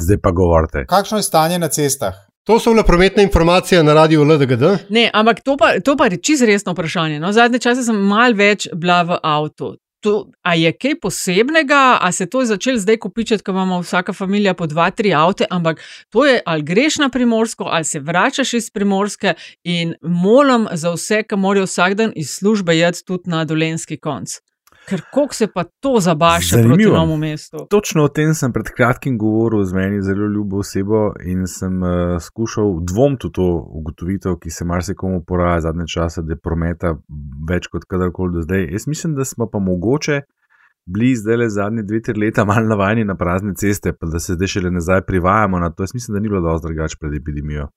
zdaj pa govorite. Kakšno je stanje na cestah? To so bile prometne informacije na radiju LDGD. Ne, ampak to pa, to pa je čisto resno vprašanje. No, zadnje čase sem mal več bila v avtu. To, a je kaj posebnega, a se to je začelo zdaj kopičiti, ko imamo vsaka družina po dva, tri avte, ampak to je ali greš na primorsko, ali se vračaš iz primorske in molim za vse, ki morajo vsak dan iz službe jeti tudi na dolenski konc. Ker kako se pa to zabaša proti Zanimivo. novemu mestu? Točno o tem sem pred kratkim govoril z meni zelo ljubo osebo in sem uh, skušal dvomiti v to ugotovitev, ki se marsikomu poraja zadnje čase, da je prometa več kot kadarkoli do zdaj. Jaz mislim, da smo pa mogoče bili zdaj le zadnje dve, tri leta malo navajeni na prazne ceste, pa da se zdaj šele nazaj privajamo na to. Jaz mislim, da ni bilo dosti drugače pred epidemijo.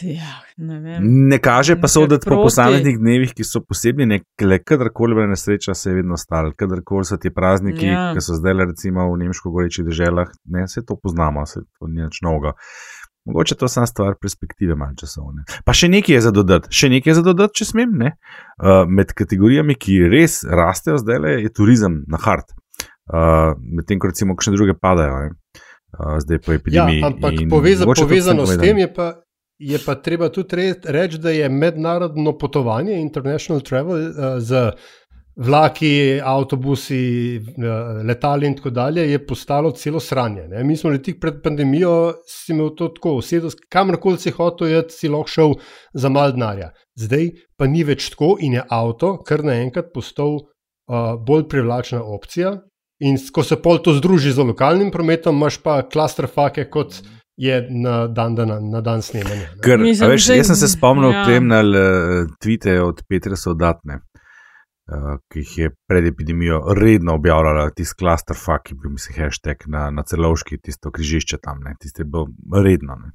Ja, ne vem. Ne kaže pa soditi po posameznih dnevih, ki so posebni, ne, kadarkoli je nesreča, se je vedno stal, kadarkoli so ti prazniki, Ja. ja. ki so zdaj recimo v nemško gorečih deželah, ne, vse to poznamo, se to ni nič novega. Mogoče to je samo stvar perspektive, malo časovne. Pa še nekaj je za dodati, še nekaj je za dodati, če smem. Ne? Uh, med kategorijami, ki res rastejo zdaj, le, je turizem na hard. Uh, Medtem ko recimo kakšne druge padajo, ne? uh, zdaj po Ja, epidemiji. ampak In poveza, povezano s tem je pa, je pa treba tudi re- reči, da je mednarodno potovanje, international travel uh, z vlaki, avtobusi, uh, letali in tako dalje, je postalo celo sranje. Ne? Mi smo le tik pred pandemijo, si imel to tako, kamorkoli si hotel, je si lahko šel za mal denarja. Zdaj pa ni več tako in je avto kar naenkrat postal uh, bolj privlačna opcija. In ko se pol to združi z lokalnim prometom, imaš pa klastrfake, kot je na dan, na, na dan snemanja. ne. Ker, Mislim, veš, jaz sem se spomnil, ja. ja. premnal uh, tvite od Petra Sodatne, uh, ki jih je pred epidemijo redno objavljala, tisti clusterfuck, ki je bil, mislim, hashtag na, na celovški, tisto križišče tam, ne, tiste je bilo redno. Ne.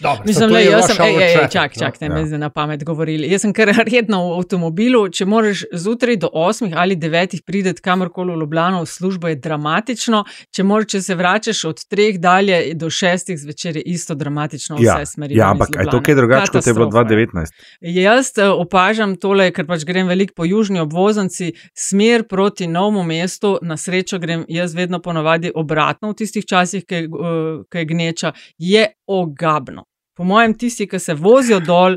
Dobro, Mislim, je jaz sem, ej, ej, traffic, čak, no. čak, ne Ja. zdaj na pamet govorili. Jaz sem kar redno v avtomobilu, če moraš zjutraj do 8 ali 9 prideti kamorkoli v Ljubljano v službo, je dramatično. Če, moraš, če se vračaš od 3 dalje do 6 zvečer, je isto dramatično v Ja, vse smeri. ja, ampak je to kaj drugače, kot je bilo Katastrofa je. 2019? Jaz eh, opažam tole, ker pač grem veliko po južni obvoznici, smer proti novemu mestu, na srečo grem jaz vedno ponovadi obratno v tistih časih, ki eh, ki je gneča, je ogabno. Po mojem, tisti, ki se vozijo dol,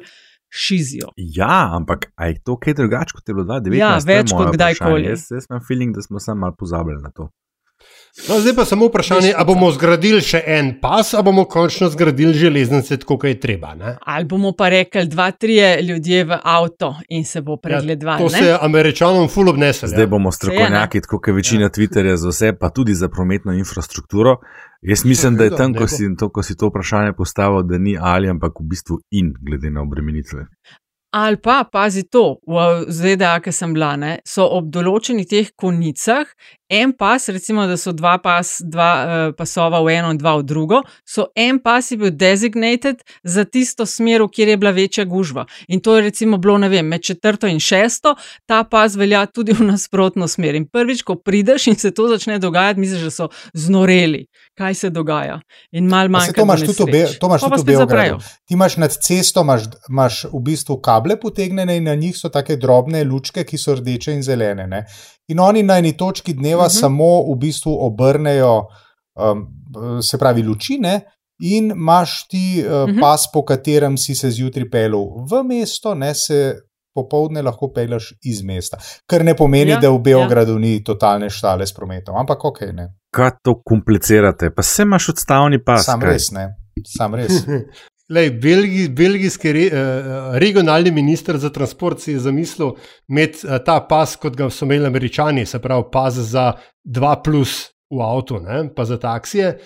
šizijo. Ja, ampak a je to kaj drugače, kot je bilo 2019? Ja, je več kot kdajkoli. Jaz, jaz imam feeling, da smo samo malo pozabili na to. No, zdaj pa samo vprašanje, ali bomo zgradili še en pas, ali bomo končno zgradili železnice, kot je treba. Ne? Ali bomo pa rekli, dva, trije ljudje v avto in se bo pregledovalo. Ja, to se je američanom ful obnesel. Zdaj Ja. bomo strokovnjaki, tako kot večina Twitterja za vse, pa tudi za prometno infrastrukturo. Jaz mislim, da je tam, ko Ne si to, ko si to vprašanje postavil, da ni ali, ampak v bistvu in, glede na obremenitve. Ali pa, pazi to, v ZDA, ki sem bila, ne, so ob določenih teh konicah, en pas, recimo, da so dva, pas, dva uh, pasova v eno in dva v drugo, so en pas je bil designated za tisto smer, kjer je bila večja gužva. In to je recimo bilo, ne vem, med četrto in šesto, ta pas velja tudi v nasprotno smer. In prvič, ko prideš in se to začne dogajati, misliš, da so znoreli, kaj se dogaja. In mal manj. to imaš tudi v Be- to imaš tudi v Beogradu. Ti imaš nad cesto, imaš, imaš v bistvu kable potegnjene in na njih so take drobne lučke, ki so rdeče in zelene. Ne? In oni na eni točki dneva uh Mhm. -huh. samo v bistvu obrnejo, um, se pravi, lučine. In imaš ti uh, uh Mhm. -huh. pas, po katerem si se zjutraj pelil v mesto, ne se popovdne lahko peleš iz mesta. Kar ne pomeni, Ja, ja, da v Beogradu ja. ni totalne štale s prometom, ampak ok, ne. Kaj to komplicirate? Pa se imaš odstavni pas. Sam kaj? res ne. Sam res. Lej, belgi, belgijski re, eh, regionalni minister za transport si je zamislil imeti eh, ta pas, kot ga so imeli američani, se pravi pas za 2 plus v avtu, ne, pa za taksije.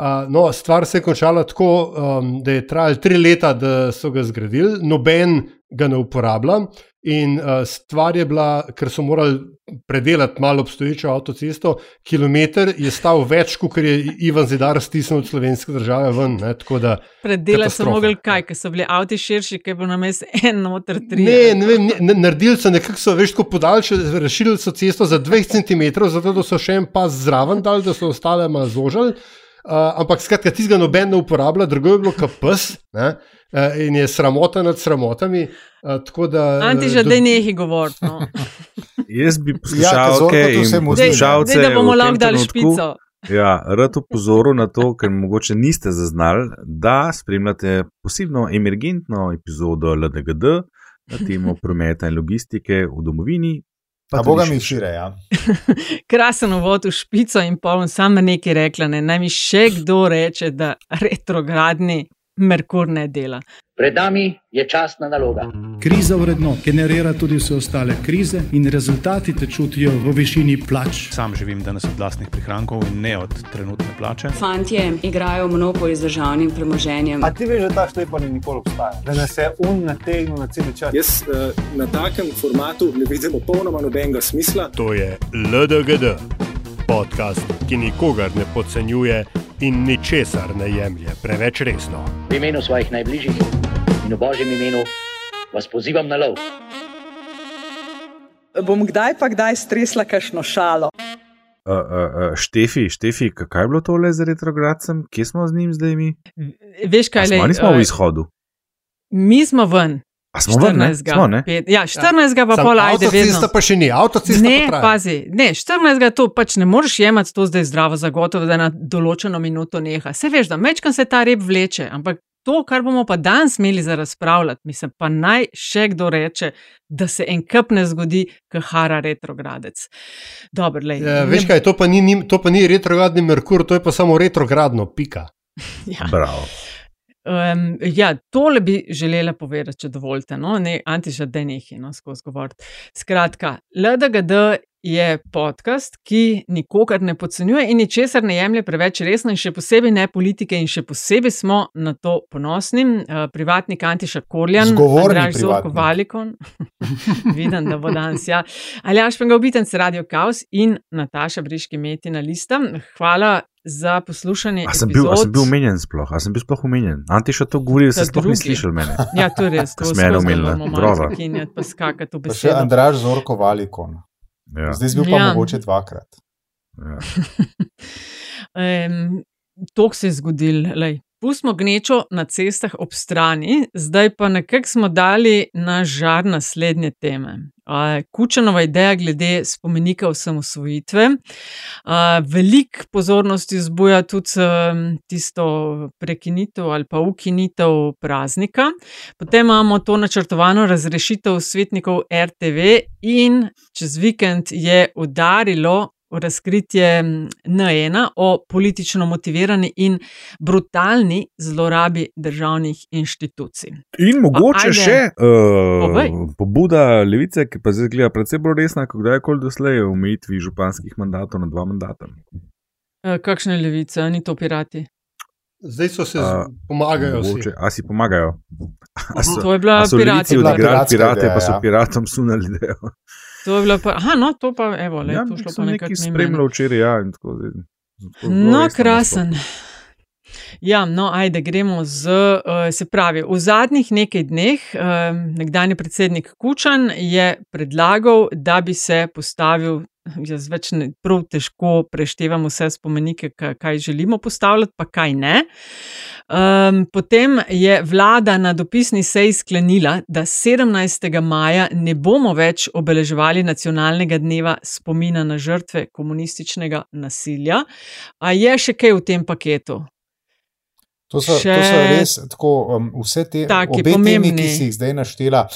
Uh, no, stvar se je končala tako, um, da je trajalo tri leta, da so ga zgradili, noben ga ne uporablja. In uh, stvar je bila, ker so morali predelati malo obstoječo avtocesto, kilometr je stal več, kot je Ivan Zidar stisnil od slovenske države ven. Ne, da Predelati so mogli kaj, ker so bili avti širši, ker je bil na mestu en noter tri. Ne, ne vem, ne, naredili so nekako, so, veš, tako podaljšali, razširili so cesto za 2 cm, zato da so še en pas zraven dali, da so ostale malo zožili. Uh, ampak skratka, tistega noben ne uporablja, drugo je bilo kot pes ne, uh, in je sramota nad sramotami. Uh, tako da, Anti eh, že do- da nehi govoriti. No. Jaz bi Ja, poslušalke to in poslušalce dej, da bomo lahko dali špico. Ja, rad upozoril na to, ker mogoče niste zaznali, da spremljate posebno emergentno epizodo LDGD na temo prometa in logistike v domovini. Pa boga mi šire. Ja. Krasen uvod v špico in poln, samo nekaj rekla. Ne. Naj mi še kdo reče, da retrogradni Merkur ne dela. Pred nami je časna naloga. Kriza vredno generira tudi vse ostale krize in rezultati te čutijo v višini plač. Sam živim danes od vlastnih prihrankov in ne od trenutne plače. Fantje igrajo monopoli z državnim premoženjem. A ti veš, da ta štej pa ni nikoli obstajal, da nas je un nategnil na cel čas. Jaz uh, na takem formatu ne vidim popolnoma nobenega smisla. To je LDGD, podcast, ki nikogar ne podcenjuje in ničesar ne jemlje preveč resno. V imenu svojih najbližjih in v božjem imenu vas pozivam na lov. Bom kdaj pa kdaj stresla kakšno šalo. Uh, uh, uh, Štefi, Štefi, kaj je bilo to le z retrogradcem, kje smo z njim zdaj mi? Veš kaj, le? Mi smo v izhodu. Mi smo ven. A smo ven, ne? Smo, ne? Ja, 14. Ja. pa pol ajde. Avtocesta pa še ni, avtocesta ne, pa pazi, ne, 14. to pač ne moreš jemati to zdaj zdravo zagotovo, da na določeno minuto neha. Se veš, da mečkam se ta rep vleče, ampak to, kar bomo pa danes imeli za razpravljati, mislim, pa naj še kdo reče, da se en kup ne zgodi, kahara retrogradec. Dobar, lej, ja, veš kaj, to pa, ni, to pa ni retrogradni Merkur, to je pa samo retrogradno, pika. ja. Bravo. Um, ja, tole bi želela povedati, če dovolite, no, ne antižadenih in no, skozi govor. Skratka, LDGD je podcast, ki nikogar ne podcenjuje in ničesar ne jemlje preveč resno, in še posebej ne politike, in še posebej smo na to ponosni. Uh, privatnik Antiša Korjan, Zgovorni Zorko Valikon, vidim, da bo danes. Ja. Aljaš Pengovitenc, Radio Chaos in Nataša Briški Metina Lista. Hvala za poslušanje. A sem, bil, a sem bil umenjen sploh, a sem bil sploh umenjen. Antiša to govori, da se sploh ni slišal mene. Ja, to je res. To smo eno umenili, bravo. Pa skakati v besedo. Še Andraž Zorko Valikon. Ja. Zdaj zbil pa ja. mogoče dvakrat. Ja. um, to se je zgodilo. Pustimo gnečo na cestah ob strani, zdaj pa nekako smo dali na žar naslednje teme. Kučanova ideja glede spomenika osamosvojitve. Veliko pozornosti zbuja tudi tisto prekinitev ali pa ukinitev praznika. Potem imamo to načrtovano razrešitev svetnikov RTV in čez vikend je udarilo razkritje N1 o politično motivirani in brutalni zlorabi državnih inštitucij. In mogoče ajde, še uh, pobuda levice, ki pa zdaj gleda predvsem bolj resna, kot kdajkoli doslej, o omejitvi županskih mandatov na dva mandata. Uh, kakšne levice, ni to pirati? Zdaj so se uh, pomagajo. Mogoče, a si pomagajo. A so, to je bila pirati. Pirati, pa so ja. piratom sunali delo. To je bilo pa, aha, no, to pa, evo, le, ja, to šlo pa nekaj spremljalo včeraj, ja, in tako zdaj. No, krasen. Ja, no, ajde, gremo z. Uh, se pravi, v zadnjih nekaj dneh uh, nekdani predsednik Kučan je predlagal, da bi se postavil jaz več ne, prav težko preštevam vse spomenike, kaj želimo postavljati, pa kaj ne. Um, potem je vlada na dopisni seji sklenila, da 17. maja ne bomo več obeleževali nacionalnega dneva spomina na žrtve komunističnega nasilja. A je še kaj v tem paketu? To so, še... to so res tako, um, vse te obe temi, ki si jih zdaj naštela.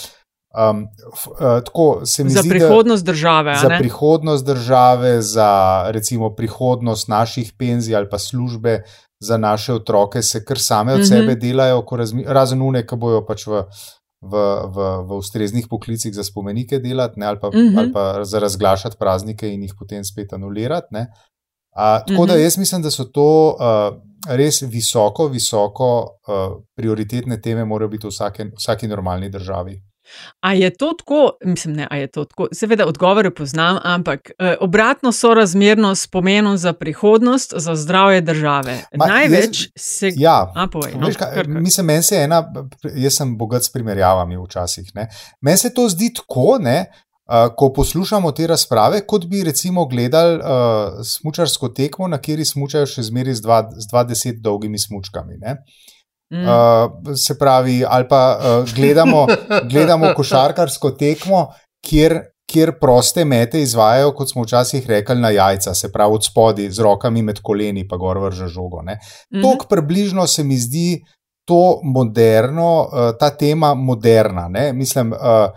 Um, f, uh, tako se mi za zdi. Za prihodnost države. Za prihodnost države, za recimo prihodnost naših penzij ali pa službe za naše otroke, se kar same od mm -hmm. sebe delajo, razen une, ki bojo pač v, v, v, v ustreznih poklicih za spomenike delati, ne, ali, pa, mm -hmm. ali pa za razglašati praznike in jih potem spet anulirati. Uh, tako mm -hmm. da mhm. jaz mislim, da so to. Uh, Res visoko, visoko uh, prioritetne teme morajo biti v vsake, vsaki normalni državi. A je to tako, mislim, ne, a je to tako, seveda odgovore poznam, ampak eh, obratno so razmerno s pomenom za prihodnost, za zdravje države. Ma, Največ jaz, se. Ja, a, povej, no, veš, kaj, mislim, meni se ena, jaz sem bogat s primerjavami včasih. Meni se to zdi tako, ne. Uh, ko poslušamo te razprave, kot bi recimo gledali uh, smočarsko tekmo, na kateri smočajo še zmeraj z 20 dolgimi smočkami. Uh, Mm. Uh, se pravi, ali pa uh, gledamo, gledamo košarkarsko tekmo, kjer, kjer proste mete izvajajo, kot smo včasih rekli, na jajca, se pravi od spodaj, z rokami med koleni, pa gor vrže žogo. Mm -hmm. Tok približno se mi zdi to moderno, uh, ta tema moderna. Ne? Mislim. Uh,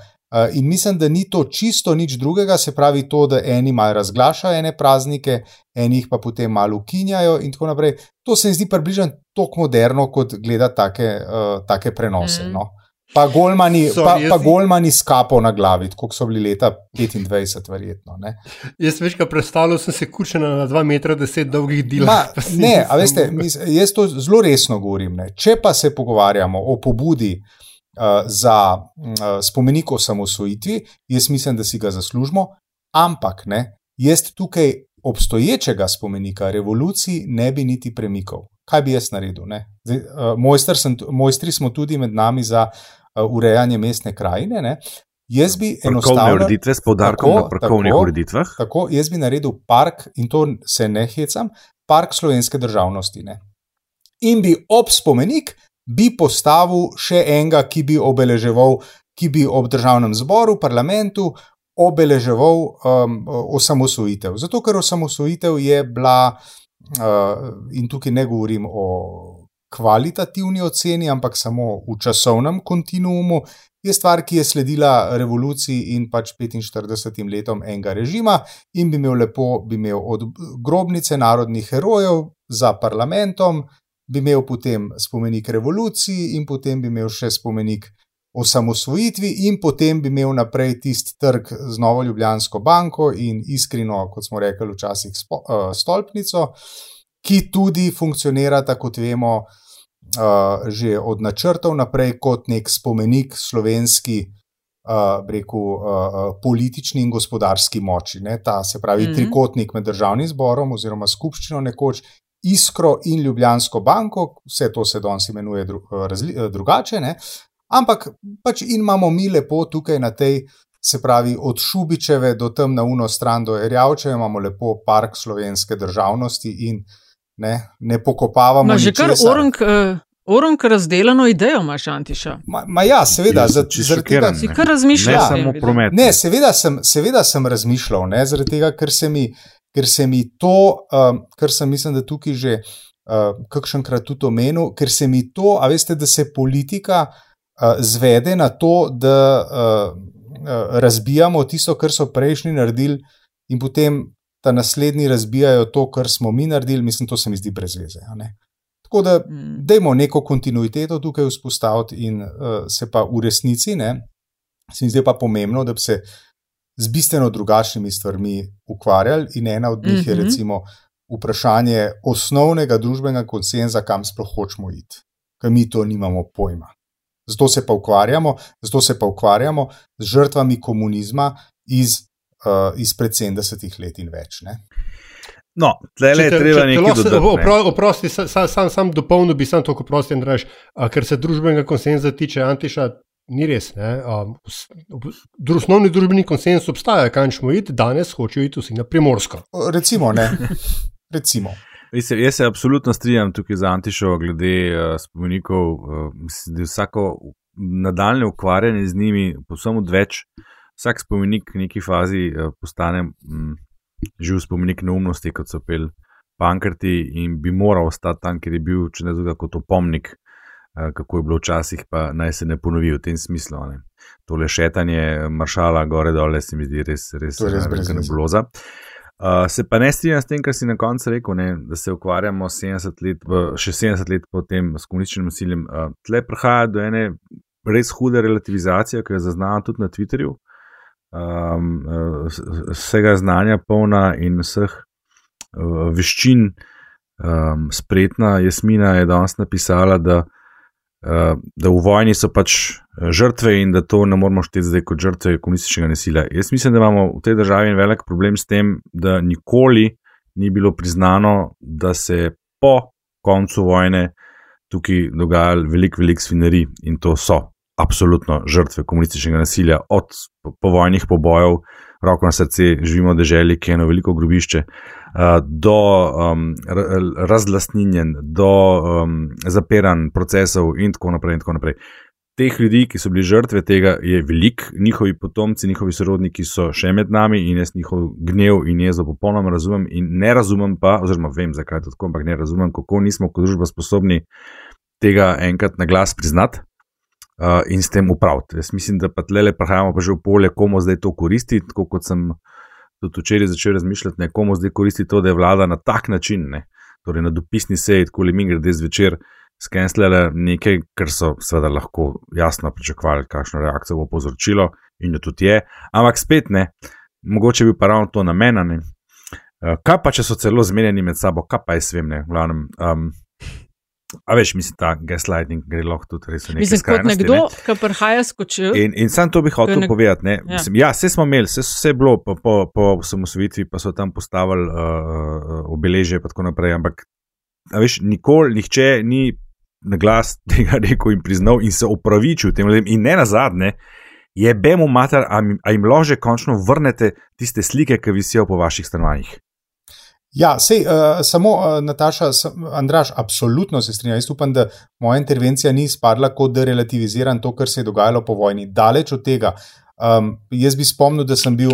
In mislim, da ni to čisto nič drugega, se pravi to, da eni malo razglašajo ene praznike, eni jih pa potem malo ukinjajo in tako naprej. To se mi zdi približno tako moderno, kot gledati take, uh, take prenose. Mm. No. Pa Golmani, so, pa, pa Golmani s kapo na glavi, kot so bili leta 25, verjetno. Ne. Jaz večkrat predstavljal sem se kučena na 2,10 metra dolgih delov. Ne, a veste, jaz to zelo resno govorim. Ne. Če pa se pogovarjamo o pobudi uh, za uh, spomenik o samosvojitvi, jaz mislim, da si ga zaslužimo, ampak ne, jaz tukaj obstoječega spomenika revoluciji ne bi niti premikal. Kaj bi jaz naredil? Zdaj, uh, sem, mojstri smo tudi med nami za urejanje mestne krajine. Ne? Jaz bi enostavno. Ureditve s podarkom tako, na parkovnih tako, ureditvah. Tako, jaz bi naredil park, in to se ne hecam, park slovenske državnosti. Ne? In bi ob spomenik bi postavil še enega, ki bi obeleževal, ki bi ob državnem zboru, parlamentu obeleževal um, osamosvojitev. Zato, ker osamosvojitev je bila, uh, in tukaj ne govorim o kvalitativni oceni, ampak samo v časovnem kontinuumu. Je stvar, ki je sledila revoluciji in pač 45 letom enega režima, in bi imel lepo, bi imel od grobnice narodnih herojev za parlamentom, bi imel potem spomenik revoluciji, in potem bi imel še spomenik osamosvojitvi, in potem bi imel naprej tisti trg z Novo Ljubljansko banko in iskreno, kot smo rekli, včasih spo, uh, stolpnico, ki tudi funkcionirata, kot vemo, uh, že od načrtov naprej kot nek spomenik slovenski. Uh, reku, uh, politični in gospodarski moči. Ne? Ta se pravi mm -hmm. trikotnik med državnim zborom oziroma skupščino nekoč Iskro in Ljubljansko banko, vse to se danes imenuje dru, razli, drugače, ne? ampak pač imamo mi lepo tukaj na tej, se pravi, od Šubičeve do tam na uno stran do Erjavčeve, imamo lepo park slovenske državnosti in ne, ne pokopavamo. Ma že kar orang. Uh... Oronk razdeljeno idejo imaš, Antiša. Ma, ma ja, seveda, zaradi tega, si kar razmišljaš. Ne samo promet. Ne, seveda sem, seveda sem razmišljal, ne, zaradi tega, ker se mi, ker se mi to, um, kar sem mislim, da tukaj že uh, kakšenkrat tudi omenil, ker se mi to, a veste, da se politika uh, zvede na to, da uh, uh, razbijamo tisto, kar so prejšnji naredili, in potem ta naslednji razbijajo to, kar smo mi naredili, mislim, to se mi zdi brez veze. Tako da, mm. dajmo neko kontinuiteto tukaj vzpostaviti, in uh, se pa v resnici, ne, se mi zdi pa pomembno, da bi se z bistveno drugačnimi stvarmi ukvarjali, in ena od njih mm -hmm. je mhm. recimo vprašanje osnovnega družbenega konsenza, kam sploh hočemo iti, ker mi to nimamo pojma. Zato se pa ukvarjamo, zato se pa ukvarjamo z žrtvami komunizma iz, uh, izpred 70 let in več. Ne? No, tle je treba nekaj dodati. Oprosti, sam, sam, sam dopolnil bi sam toliko prosti, ker se družbenega konsenza tiče Antiša, Ni res. Osnovni družbeni konsens obstaja, kaj smo iti, danes hočejo iti vsi na primorsko. Recimo, ne. Recimo. Mislim, jaz se absolutno strinjam tukaj z Antišo glede uh, spomenikov. Uh, mislim, da je vsako nadaljne ukvarjanje z njimi, posebno odveč, vsak spomenik v neki fazi uh, postane um, živ spomenik neumnosti, kot so pel pankrti in bi moral ostati tam, ker je bil, če ne druga, kot opomnik kako je bilo včasih, pa naj se ne ponovi v tem smislu. Ne. Tole šetanje maršala gore dole se mi zdi res, res, res velika nebuloza. Uh, se pa ne strinjam s tem, kar si na koncu rekel, ne, da se ukvarjamo 70 let, še 70 let po tem s komunističnim nasiljem. Uh, tle prihaja do ene res hude relativizacije, ki jo zaznavam tudi na Twitterju. Um, vsega znanja polna in vseh uh, veščin um, spretna. Jasmina je danes napisala, da Eh, da v vojni so pač eh, žrtve in da to ne moramo šteti zdaj kot žrtve komunističnega nasilja. Jaz mislim, da imamo v tej državi velik problem s tem, da nikoli ni bilo priznano, da se po koncu vojne tukaj dogajali velik, velik svineri in to so absolutno žrtve komunističnega nasilja, od povojnih pobojev, roko na srce, živimo v državi, ki je eno veliko grobišče. Eh, do um, razlastninjen, do um, zapiranj procesov, in tako naprej. In tako naprej. teh ljudi, ki so bili žrtve tega, je velik, njihovi potomci, njihovi sorodniki so še med nami in jaz njihov gnev in jezo popolnoma razumem. In ne razumem pa, oziroma vem, zakaj je to tako, ampak ne razumem, kako nismo kot družba sposobni tega enkrat na glas priznati. Uh, in s tem upraviti. Jaz mislim, da pa tle le prehajamo pa že v polje, komu zdaj to koristi. Tako kot sem tudi včeraj začel razmišljati, ne, komu zdaj koristi to, da je vlada na tak način, ne, torej na dopisni seji, tako le mi gre zvečer, skenslele nekaj, kar so seveda lahko jasno pričakovali, kakšno reakcijo bo povzročilo in jo tudi je, ampak spet ne, mogoče bi pa ravno to namenjeno. Uh, kaj pa, če so celo zmenjeni med sabo, kaj pa jaz vem, ne, glavnem. Um, A veš, mislim, da gaslighting gre lahko tudi res v neki Mislim, kot nekdo, ne? ki prihaja skočil. In, in sam to bi hotel nek... povedati. Ja. Mislim, ja, vse smo imeli, vse, vse je bilo po, po, po osamosvojitvi, pa so tam postavili uh, obeležje in tako naprej. Ampak, veš, nikoli nihče ni na glas tega rekel in priznal in se opravičil tem ljudem. In ne na zadnje, je bemo mater, a jim lahko končno vrnete tiste slike, ki visijo po vaših stanovanjih. Ja, sej, uh, samo uh, Nataša, Andraš, absolutno se strinjam. Jaz upam, da moja intervencija ni spadla kot da relativiziram to, kar se je dogajalo po vojni. Daleč od tega. Um, jaz bi spomnil, da sem bil,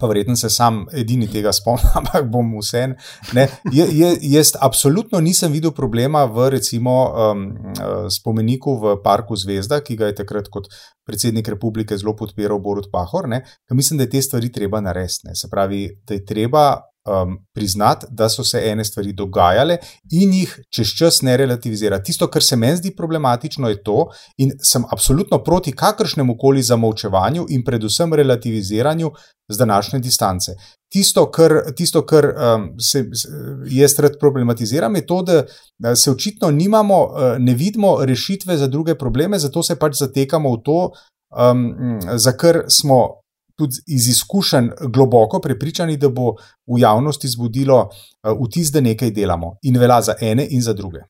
pa verjetno se sam edini tega spomnim, ampak bom vse. Je, je, jaz absolutno nisem videl problema v recimo um, spomeniku v Parku Zvezda, ki ga je takrat kot predsednik republike zelo podpiral Borod Pahor. Mislim, da je te stvari treba narediti. Se pravi, da je treba um, priznati, da so se ene stvari dogajale in jih čez čas ne relativizirati. Tisto, kar se meni zdi problematično, je to, in sem absolutno proti kakršnemu koli zamolčevanju in predvsem relativiziranju z današnje distance. Tisto, kar, tisto, kar um, se jaz rad problematiziram, je to, da se očitno nimamo, uh, ne vidimo rešitve za druge probleme, zato se pač zatekamo v to, um, za kar smo tudi iz izkušenj globoko prepričani, da bo v javnosti zbudilo eh, vtis, da nekaj delamo in velja za ene in za druge.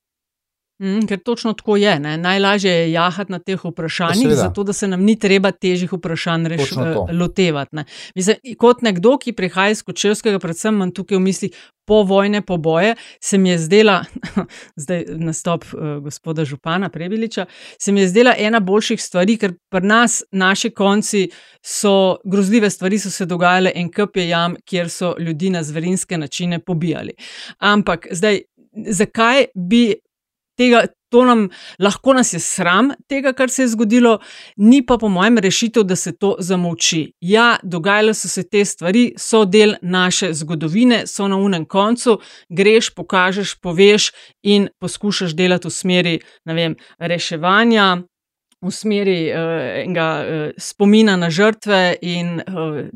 Mm, ker točno tako je. Ne? Najlažje je jahati na teh vprašanjih, Seveda. zato da se nam ni treba težjih vprašanj lotevati. Ne? Mislim, kot nekdo, ki prihaja iz Kočevskega, predvsem imam tukaj v mislih po vojne poboje, se mi je zdela, zdaj nastop uh, gospoda Župana Prebiliča, se mi je zdela ena boljših stvari, ker pri nas, naši konci, so grozljive stvari so se dogajale en kup je jam, kjer so ljudi na zverinske načine pobijali. Ampak zdaj. Zakaj bi tega, to nam lahko nas je sram tega, kar se je zgodilo, ni pa po mojem rešitev, da se to zamolči. Ja, dogajale so se te stvari, so del naše zgodovine, so na unem koncu, greš, pokažeš, poveš in poskušaš delati v smeri vem, reševanja. V smeri uh, enega uh, spomina na žrtve in uh,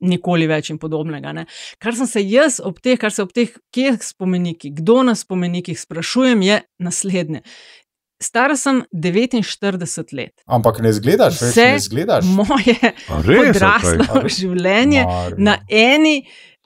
nikoli več in podobnega. Ne. Kar sem se jaz ob teh, kar se ob teh, kje spomeniki, kdo na spomenikih sprašujem, je naslednje. Stara sem 49 let. Ampak ne zgledaš, več ne zgledaš. Moje odraslo življenje Mar... na eni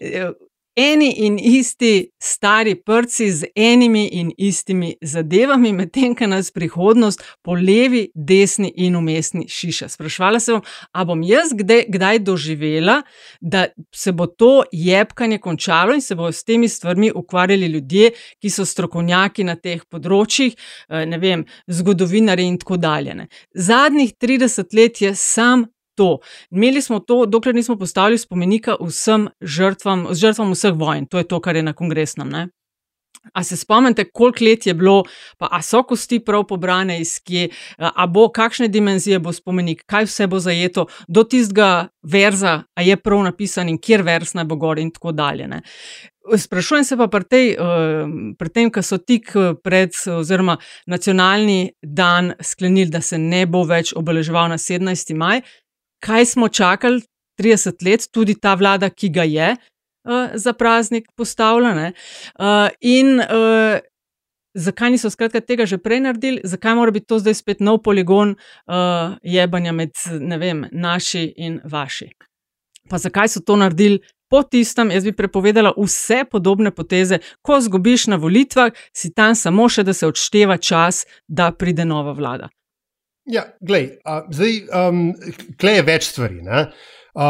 eh, eni in isti stari prci z enimi in istimi zadevami, medtem ko nas prihodnost po levi, desni in umestni šiša. Sprašvala sem, ali bom jaz kdaj, kdaj doživela, da se bo to jebkanje končalo in se bodo s temi stvarmi ukvarjali ljudje, ki so strokovnjaki na teh področjih, eh, ne vem, zgodovinari in tako dalje. Ne. Zadnjih 30 let je sam to. Imeli smo to, dokler nismo postavili spomenika vsem žrtvam, žrtvam vseh vojn, to je to, kar je na kongresnem. Ne? A se spomnite, koliko let je bilo, pa a so kosti prav pobrane iz kje, a bo kakšne dimenzije bo spomenik, kaj vse bo zajeto, do tistega verza, a je prav napisan in kjer vers naj bo gor in tako dalje. Ne. Sprašujem se pa pri, tej, pri tem, kar so tik pred, oziroma nacionalni dan sklenili, da se ne bo več obeleževal na 17. maj, kaj smo čakali 30 let, tudi ta vlada, ki ga je uh, za praznik postavljena. Uh, in uh, zakaj niso skratka tega že prej naredili, zakaj mora biti to zdaj spet nov poligon uh, jebanja med vem, naši in vaši. Pa zakaj so to naredili? Po tistem, jaz bi prepovedala vse podobne poteze, ko zgubiš na volitvah, si tam samo še, da se odšteva čas, da pride nova vlada. Ja, glej, a, zdaj, um, klej je več stvari. A,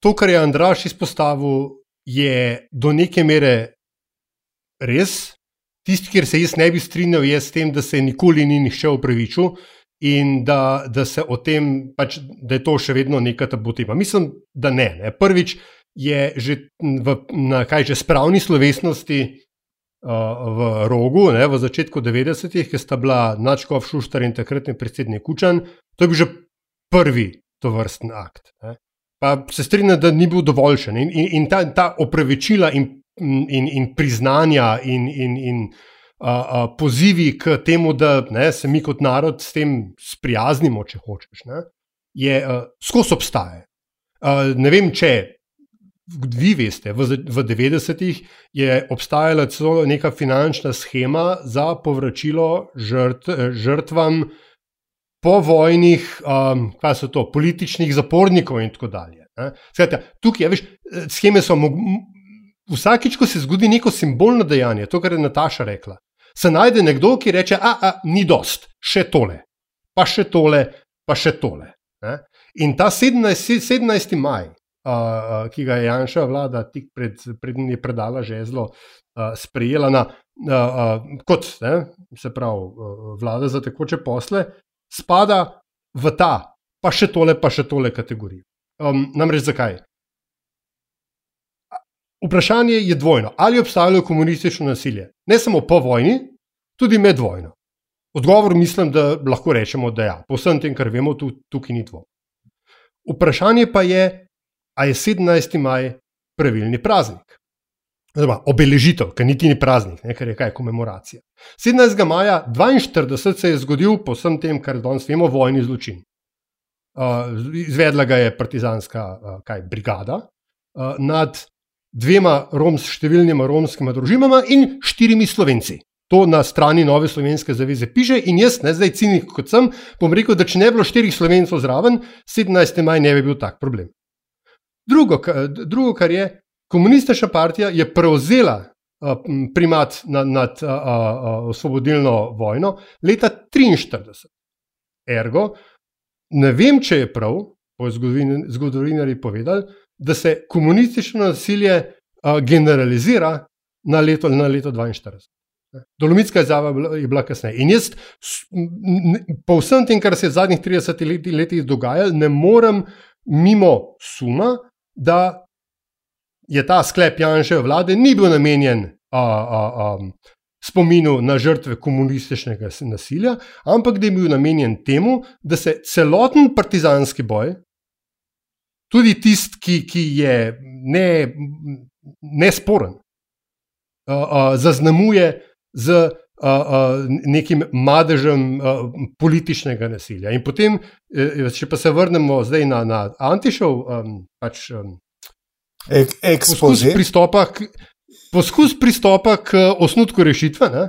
to, kar je Andraš izpostavil, je do neke mere res. Tisti, kjer se jaz ne bi strinjal, je s tem, da se nikoli ni nihče upravičil. in da, da se o tem, pač, da je to še vedno neka tabu tema. Mislim, da ne. ne. Prvič je že v, na kaj že spravni slovesnosti. V rogu, ne, v začetku 90-ih, ki sta bila Načkov Šuštar in takratni predsednik Kučan, to je bil že prvi to vrsten akt. Ne. Pa se strinjam, da ni bil dovoljšen in, in, in ta, ta opravičila in, in, in priznanja in, in, in uh, uh, pozivi k temu, da ne, se mi kot narod s tem sprijaznimo, če hočeš, ne, je uh, skozi obstaje. Uh, ne vem, če vi veste, v, v 90-ih je obstajala celo neka finančna schema za povračilo žrt, žrtvam povojnih, um, kaj so to, političnih zapornikov in tako dalje. Skratka, tukaj, veš, scheme so. Vsakič, ko se zgodi neko simbolno dejanje, to, kar je Nataša rekla, se najde nekdo, ki reče: A, a ni dost, še tole, pa še tole, pa še tole. Ne? In ta 17, 17. maj, uh, ki ga je Janša vlada tik pred, pred njim predala žezlo, uh, sprejela na, uh, uh, kot ne, se pravi uh, vlada za tekoče posle, spada v ta, pa še tole, pa še tole kategorijo. Um, namreč zakaj? Vprašanje je dvojno. Ali obstajalo komunistično nasilje? Ne samo po vojni, tudi med vojno. Odgovor mislim, da lahko rečemo, da ja. Po vsem tem, kar vemo, tu, tukaj ni dvom. Vprašanje pa je, a je 17. maj pravilni praznik. Zdaj, obeležitev, ker niti ni praznik, ne, ker je kaj komemoracija. 17. maja 42 se je zgodil po vsem tem, kar danes vemo, vojni zločin. Uh, izvedla ga je partizanska uh, kaj, brigada uh, nad dvema roms, številnima romskima družinama in štirimi slovenci. To na strani Nove Slovenske zaveze piše, in jaz, ne zdaj cinik kot sem, bom rekel, da če ne bi bilo štirih slovencov zraven, 17. maj ne bi bil tak problem. Drugo, drugo, kar je, komunistična partija je prevzela primat nad, nad uh, uh, osvobodilno vojno leta 1943. Ergo, ne vem, če je prav, po zgodovinarji povedali, da se komunistično nasilje uh, generalizira na leto, na leto 1942. Dolomitska izjava je bila kasneje. In jaz, po vsem tem, kar se je v zadnjih 30 letih dogajalo, ne morem mimo suma, da je ta sklep Janša vlade ni bil namenjen a, a, a, spominu na žrtve komunističnega nasilja, ampak da je bil namenjen temu, da se celoten partizanski boj, tudi tisti, ki, ki je ne, nesporen, a, a, zaznamuje z. Uh, nekim madežem uh, političnega nasilja. In potem, eh, če pa se vrnemo zdaj na, na Antišov, um, pač um, poskus, pristopa k, poskus pristopa k osnutku rešitve, ne?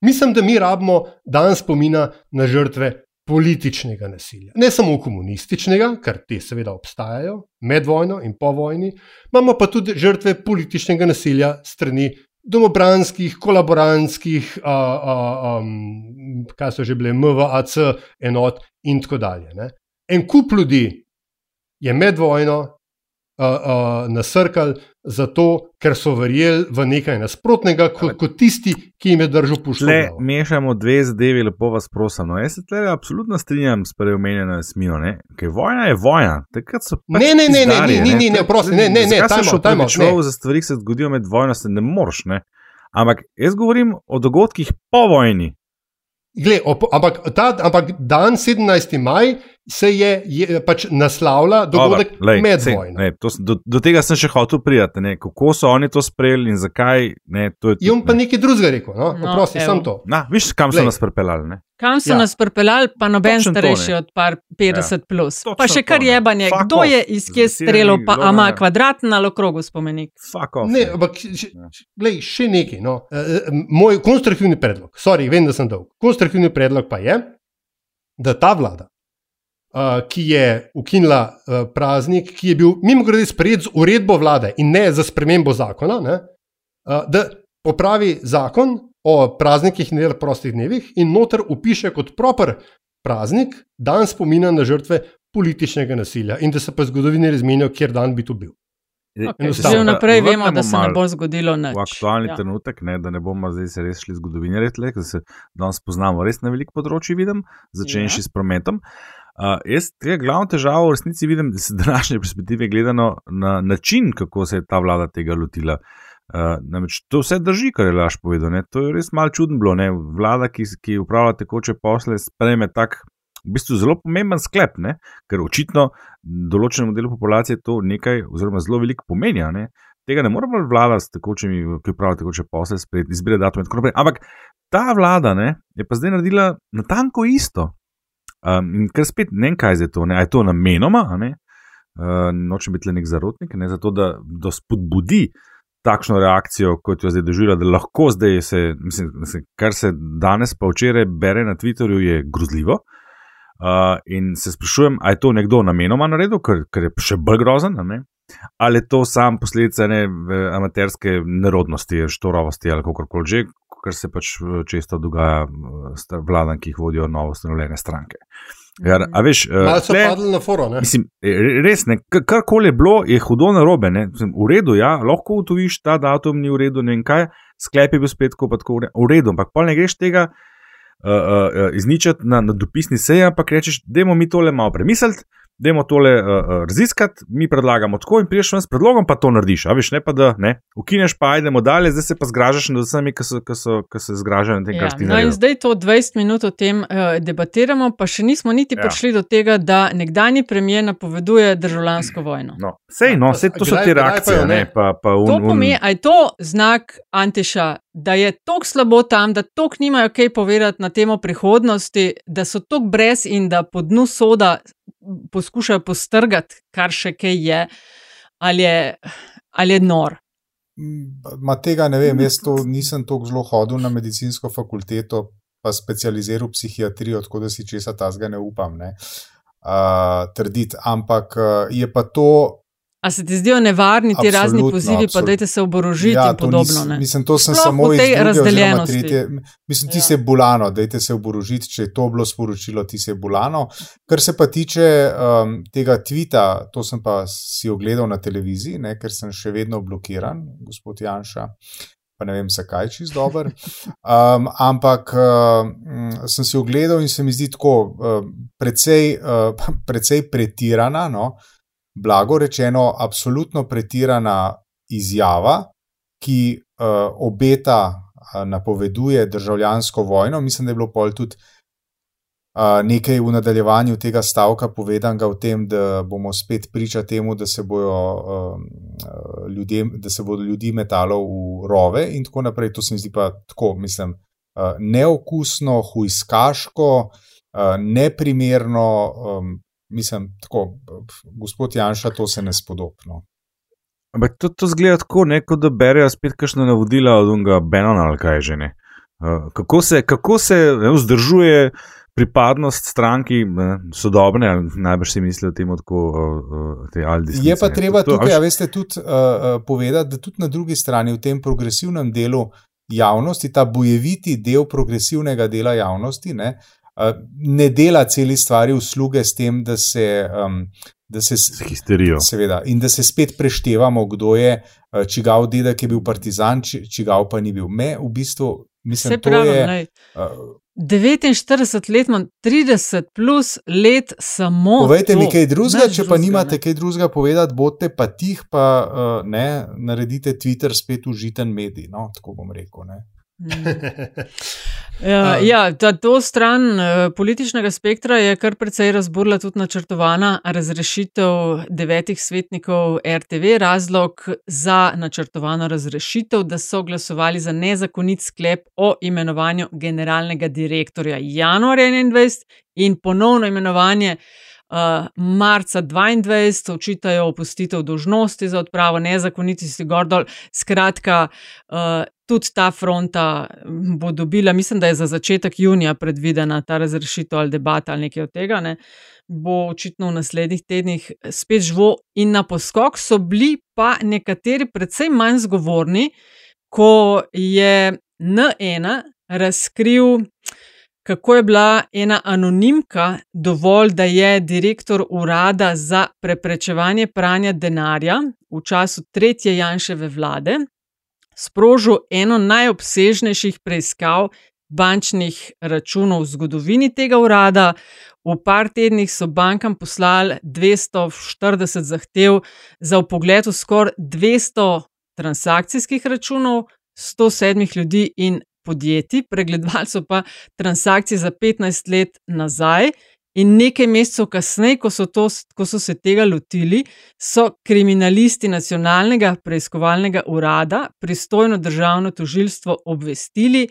mislim, da mi rabimo dan spomina na žrtve političnega nasilja. Ne samo komunističnega, kar te seveda obstajajo med vojno in po vojni, imamo pa tudi žrtve političnega nasilja strani domobranskih, kolaborantskih, a, a, a, kaj so že bile, MVAC, enot in tako dalje. Ne? En kup ljudi je med vojno uh, uh, nasrkal zato, ker so verjeli v nekaj nasprotnega, kot, kot tisti, ki jim je držal. Le mešamo dve zadevi, lepo vas prosim. No, jaz se tle absolutno strinjam s preomenjeno smijo, ker vojna je vojna. Pač ne, ne, ne, ne, ne, ne, ne, prosim, ne, ne, ne, tam šel, tam šel. Za stvari, ki se zgodijo med vojno, se ne moreš, ne. Ampak jaz govorim o dogodkih po vojni. Gle, op, ampak, ta, ampak dan 17. maj se je, je pač naslavlja dogodek med vojno. Do, do tega sem še hotel prijeti, ne, kako so oni to sprejeli in zakaj. Ne, to je on pa nekaj drugega rekel, no, no prosim, sem to. Na, viš, kam so Lej. nas pripeljali? Kam so ja. nas pripeljali, pa noben starejši od par 50 ja. plus. Točno pa še kar jebanje, kdo je iz kje streljal, pa ima kvadratna ali okrogo spomenik. Ne, ampak ja. še nekaj. No. Uh, moj konstruktivni predlog, sorry, vem, da sem dolg. Konstruktivni predlog pa je, da ta vlada uh, ki je ukinila uh, praznik, ki je bil mimo grede sprejet z uredbo vlade in ne za spremembo zakona, ne, uh, da popravi zakon o praznikih in prostih dnevih in noter upiše kot proper praznik dan spomina na žrtve političnega nasilja in da se pa zgodovine razmenijo, kjer dan bi to bil. Okay, že vnaprej vemo, da se ne bo zgodilo nič. V aktualni ja. trenutek, ne, da ne bomo zdaj res šli zgodovinarje, da se danes poznamo res na veliko področji, vidim, začenši ja. s prometom. Uh, jaz tega glavno težavo v resnici vidim z današnje perspektive gledano na način, kako se je ta vlada tega lotila. Uh, namreč to vse drži, kar je laž povedal. Ne. To je res malo čudno bilo. Ne. Vlada, ki, ki upravlja tekoče posle, sprejme tak v bistvu zelo pomemben sklep, ne? ker očitno določenemu delu populacije to nekaj, oziroma zelo veliko pomeni. Ne? Tega ne more bolj vlada s takočimi, ki pravijo, tekoče posle, spred, izbire datum in tako naprej. Ampak ta vlada ne, je pa zdaj naredila natanko isto. Um, ker spet ne vem, kaj je to, ne? je to namenoma, ne? uh, nočem biti le nek zarotnik, ne? zato da, da spodbudi. Takšno reakcijo, kot jo zdaj doživlja, da lahko zdaj se, mislim, kar se danes pa včeraj bere na Twitterju, je grozljivo. Uh, in se sprašujem, ali je to nekdo namenoma naredil, ker, ker je še bolj grozen, ali je to sam posledica ne, amaterske nerodnosti, štoravosti ali kako koli že, kar se pač često dogaja vladam, ki jih vodijo novo ustanovljene stranke. Ja, a veš, so padli na foro. Mislim, res, ne, karkoli je bilo, je hudo na robe. Mislim, v redu, ja, lahko utoviš, ta datum ni v redu, ne vem kaj, sklep je bil spet, ko pa tako v redu, ampak pa ne greš tega uh, uh, izničiti na, na dopisni seji, ampak rečeš, da mi tole malo premisliti, da tole uh, uh, raziskati, mi predlagamo tako in priješ s predlogom, pa to narediš. A veš, ne pa da ne, ukineš, pa ajdemo dalje, zdaj se pa zgražaš nad vsemi, ki, ki, ki se zgražajo na tem, ja, kar ti no in zdaj to 20 minut o tem uh, debatiramo, pa še nismo niti ja. prišli do tega, da nekdani premijer napoveduje državljansko vojno. No, sej, no, sej, to so te reakcije. Ne, pa, pa un, to pomeni, da je to znak Antiša. Da je tako slabo tam, da tako nimajo kaj povedati na temo prihodnosti, da so tako brez in da po dnu soda poskušajo postrgati, kar še kaj je, ali je, ali je nor. Ma tega ne vem, jaz to nisem tako zelo hodil na medicinsko fakulteto, pa specializiral psihiatrijo, tako da si česa tazga ne upam ne, uh, trditi. Ampak je pa to A se ti zdijo nevarni ti razni pozivi, absolut. pa dajte se oborožiti ja, in podobno? Nis, mislim, to sem Sploh samo iz razdeljenosti. Tretje, mislim, ti ja. se bulano, dajte se oborožiti, če je to bilo sporočilo, ti se bulano. Kar se pa tiče um, tega tvita, to sem pa si ogledal na televiziji, ne, ker sem še vedno blokiran, gospod Janša. Pa ne vem, zakaj čist dober. Um, ampak uh, sem si ogledal in se mi zdi tako, uh, precej, uh, precej pretirana. No? Blago rečeno, absolutno pretirana izjava, ki uh, obeta, uh, napoveduje državljansko vojno. Mislim, da je bilo pol tudi uh, nekaj v nadaljevanju tega stavka povedanega o tem, da bomo spet priča temu, da se, bojo, uh, ljudje, da se bodo ljudi metalo v rove in tako naprej. To se mi zdi pa tako, mislim, uh, neokusno, hujskaško. Uh, neprimerno, um, mislim, tako, gospod Janša, to se ne spodobno. Ampak to, to zgleda tako, ne, kot da berejo spet kakšne navodila od unga Benona ali kaj že ne. Uh, kako se, kako se ne, vzdržuje pripadnost stranki ne, sodobne, najbrž si mislijo temu tako, uh, te Aldis. Je pa treba to, tukaj, a veste, tudi uh, povedati, da tudi na drugi strani v tem progresivnem delu javnosti, ta bojeviti del progresivnega dela javnosti, ne, uh, ne dela celi stvari usluge s tem, da se. Um, Da se, seveda, in da se spet preštevamo, kdo je, čigav dedek je bil partizan, čigav pa ni bil. Me, v bistvu, mislim, da je. Uh, 49 let, imam 30 plus let samo. Povejte to. mi kaj drugega, če pa nimate ne. kaj drugega povedati, bodite pa tih, pa uh, ne, naredite Twitter spet užiten medij. No, tako bom rekel. Ne. Ja, um. ja, ta, to stran uh, političnega spektra je kar precej razburila tudi načrtovana razrešitev devetih svetnikov RTV. Razlog za načrtovano razrešitev, da so glasovali za nezakonit sklep o imenovanju generalnega direktorja januarja 2021 in ponovno imenovanje. Uh, marca 22 očitajo opustitev dožnosti za odpravo nezakonitosti Gordol. Skratka, uh, tudi ta fronta bo dobila, mislim, da je za začetek junija predvidena ta razrešitev ali debata ali nekaj od tega. Ne. Bo očitno v naslednjih tednih spet živo in na poskok so bili pa nekateri predvsem manj zgovorni, ko je N1 razkril kako je bila ena anonimka dovolj, da je direktor urada za preprečevanje pranja denarja v času tretje Janševe vlade sprožil eno najobsežnejših preiskav bančnih računov v zgodovini tega urada. V par tednih so bankam poslali 240 zahtev za upogled v skoraj 200 transakcijskih računov, 107 ljudi in podjetij, pregledovali so pa transakcije za 15 let nazaj. In nekaj mesecev kasneje, ko, ko so se tega lotili, so kriminalisti nacionalnega preiskovalnega urada, pristojno državno tožilstvo, obvestili,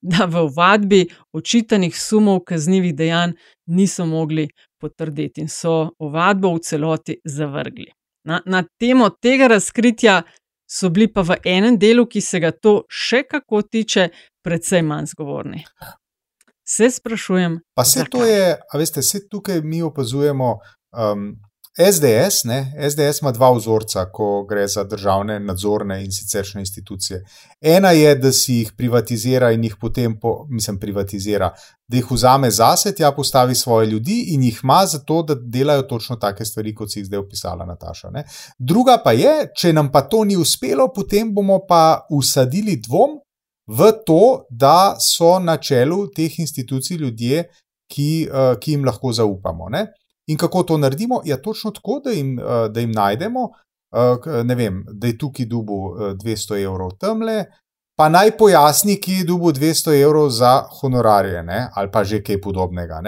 da v vadbi očitanih sumov kaznjivih dejanj niso mogli potrditi in so ovadbo v celoti zavrgli. Na, na temo tega razkritja so bili pa v enem delu, ki se ga to še kako tiče, precej manj zgovorni. Se sprašujem. Pa se to je, a veste, se tukaj mi opazujemo. Um, SDS, ne, SDS ima dva vzorca, ko gre za državne nadzorne in siceršne institucije. Ena je, da si jih privatizira in jih potem, po, mislim, privatizira, da jih vzame zase, tja postavi svoje ljudi in jih ima za to, da delajo točno take stvari, kot si jih zdaj opisala Nataša. Ne. Druga pa je, če nam pa to ni uspelo, potem bomo pa usadili dvom v to, da so na čelu teh institucij ljudje, ki, uh, ki jim lahko zaupamo. Ne. In kako to naredimo? Ja, točno tako, da jim, eh, da jim najdemo, eh, ne vem, da je tukaj dubu 200 eh, evrov temle, pa naj pojasni, ki je dubu 200 evrov za honorarje ne? ali pa že kaj podobnega.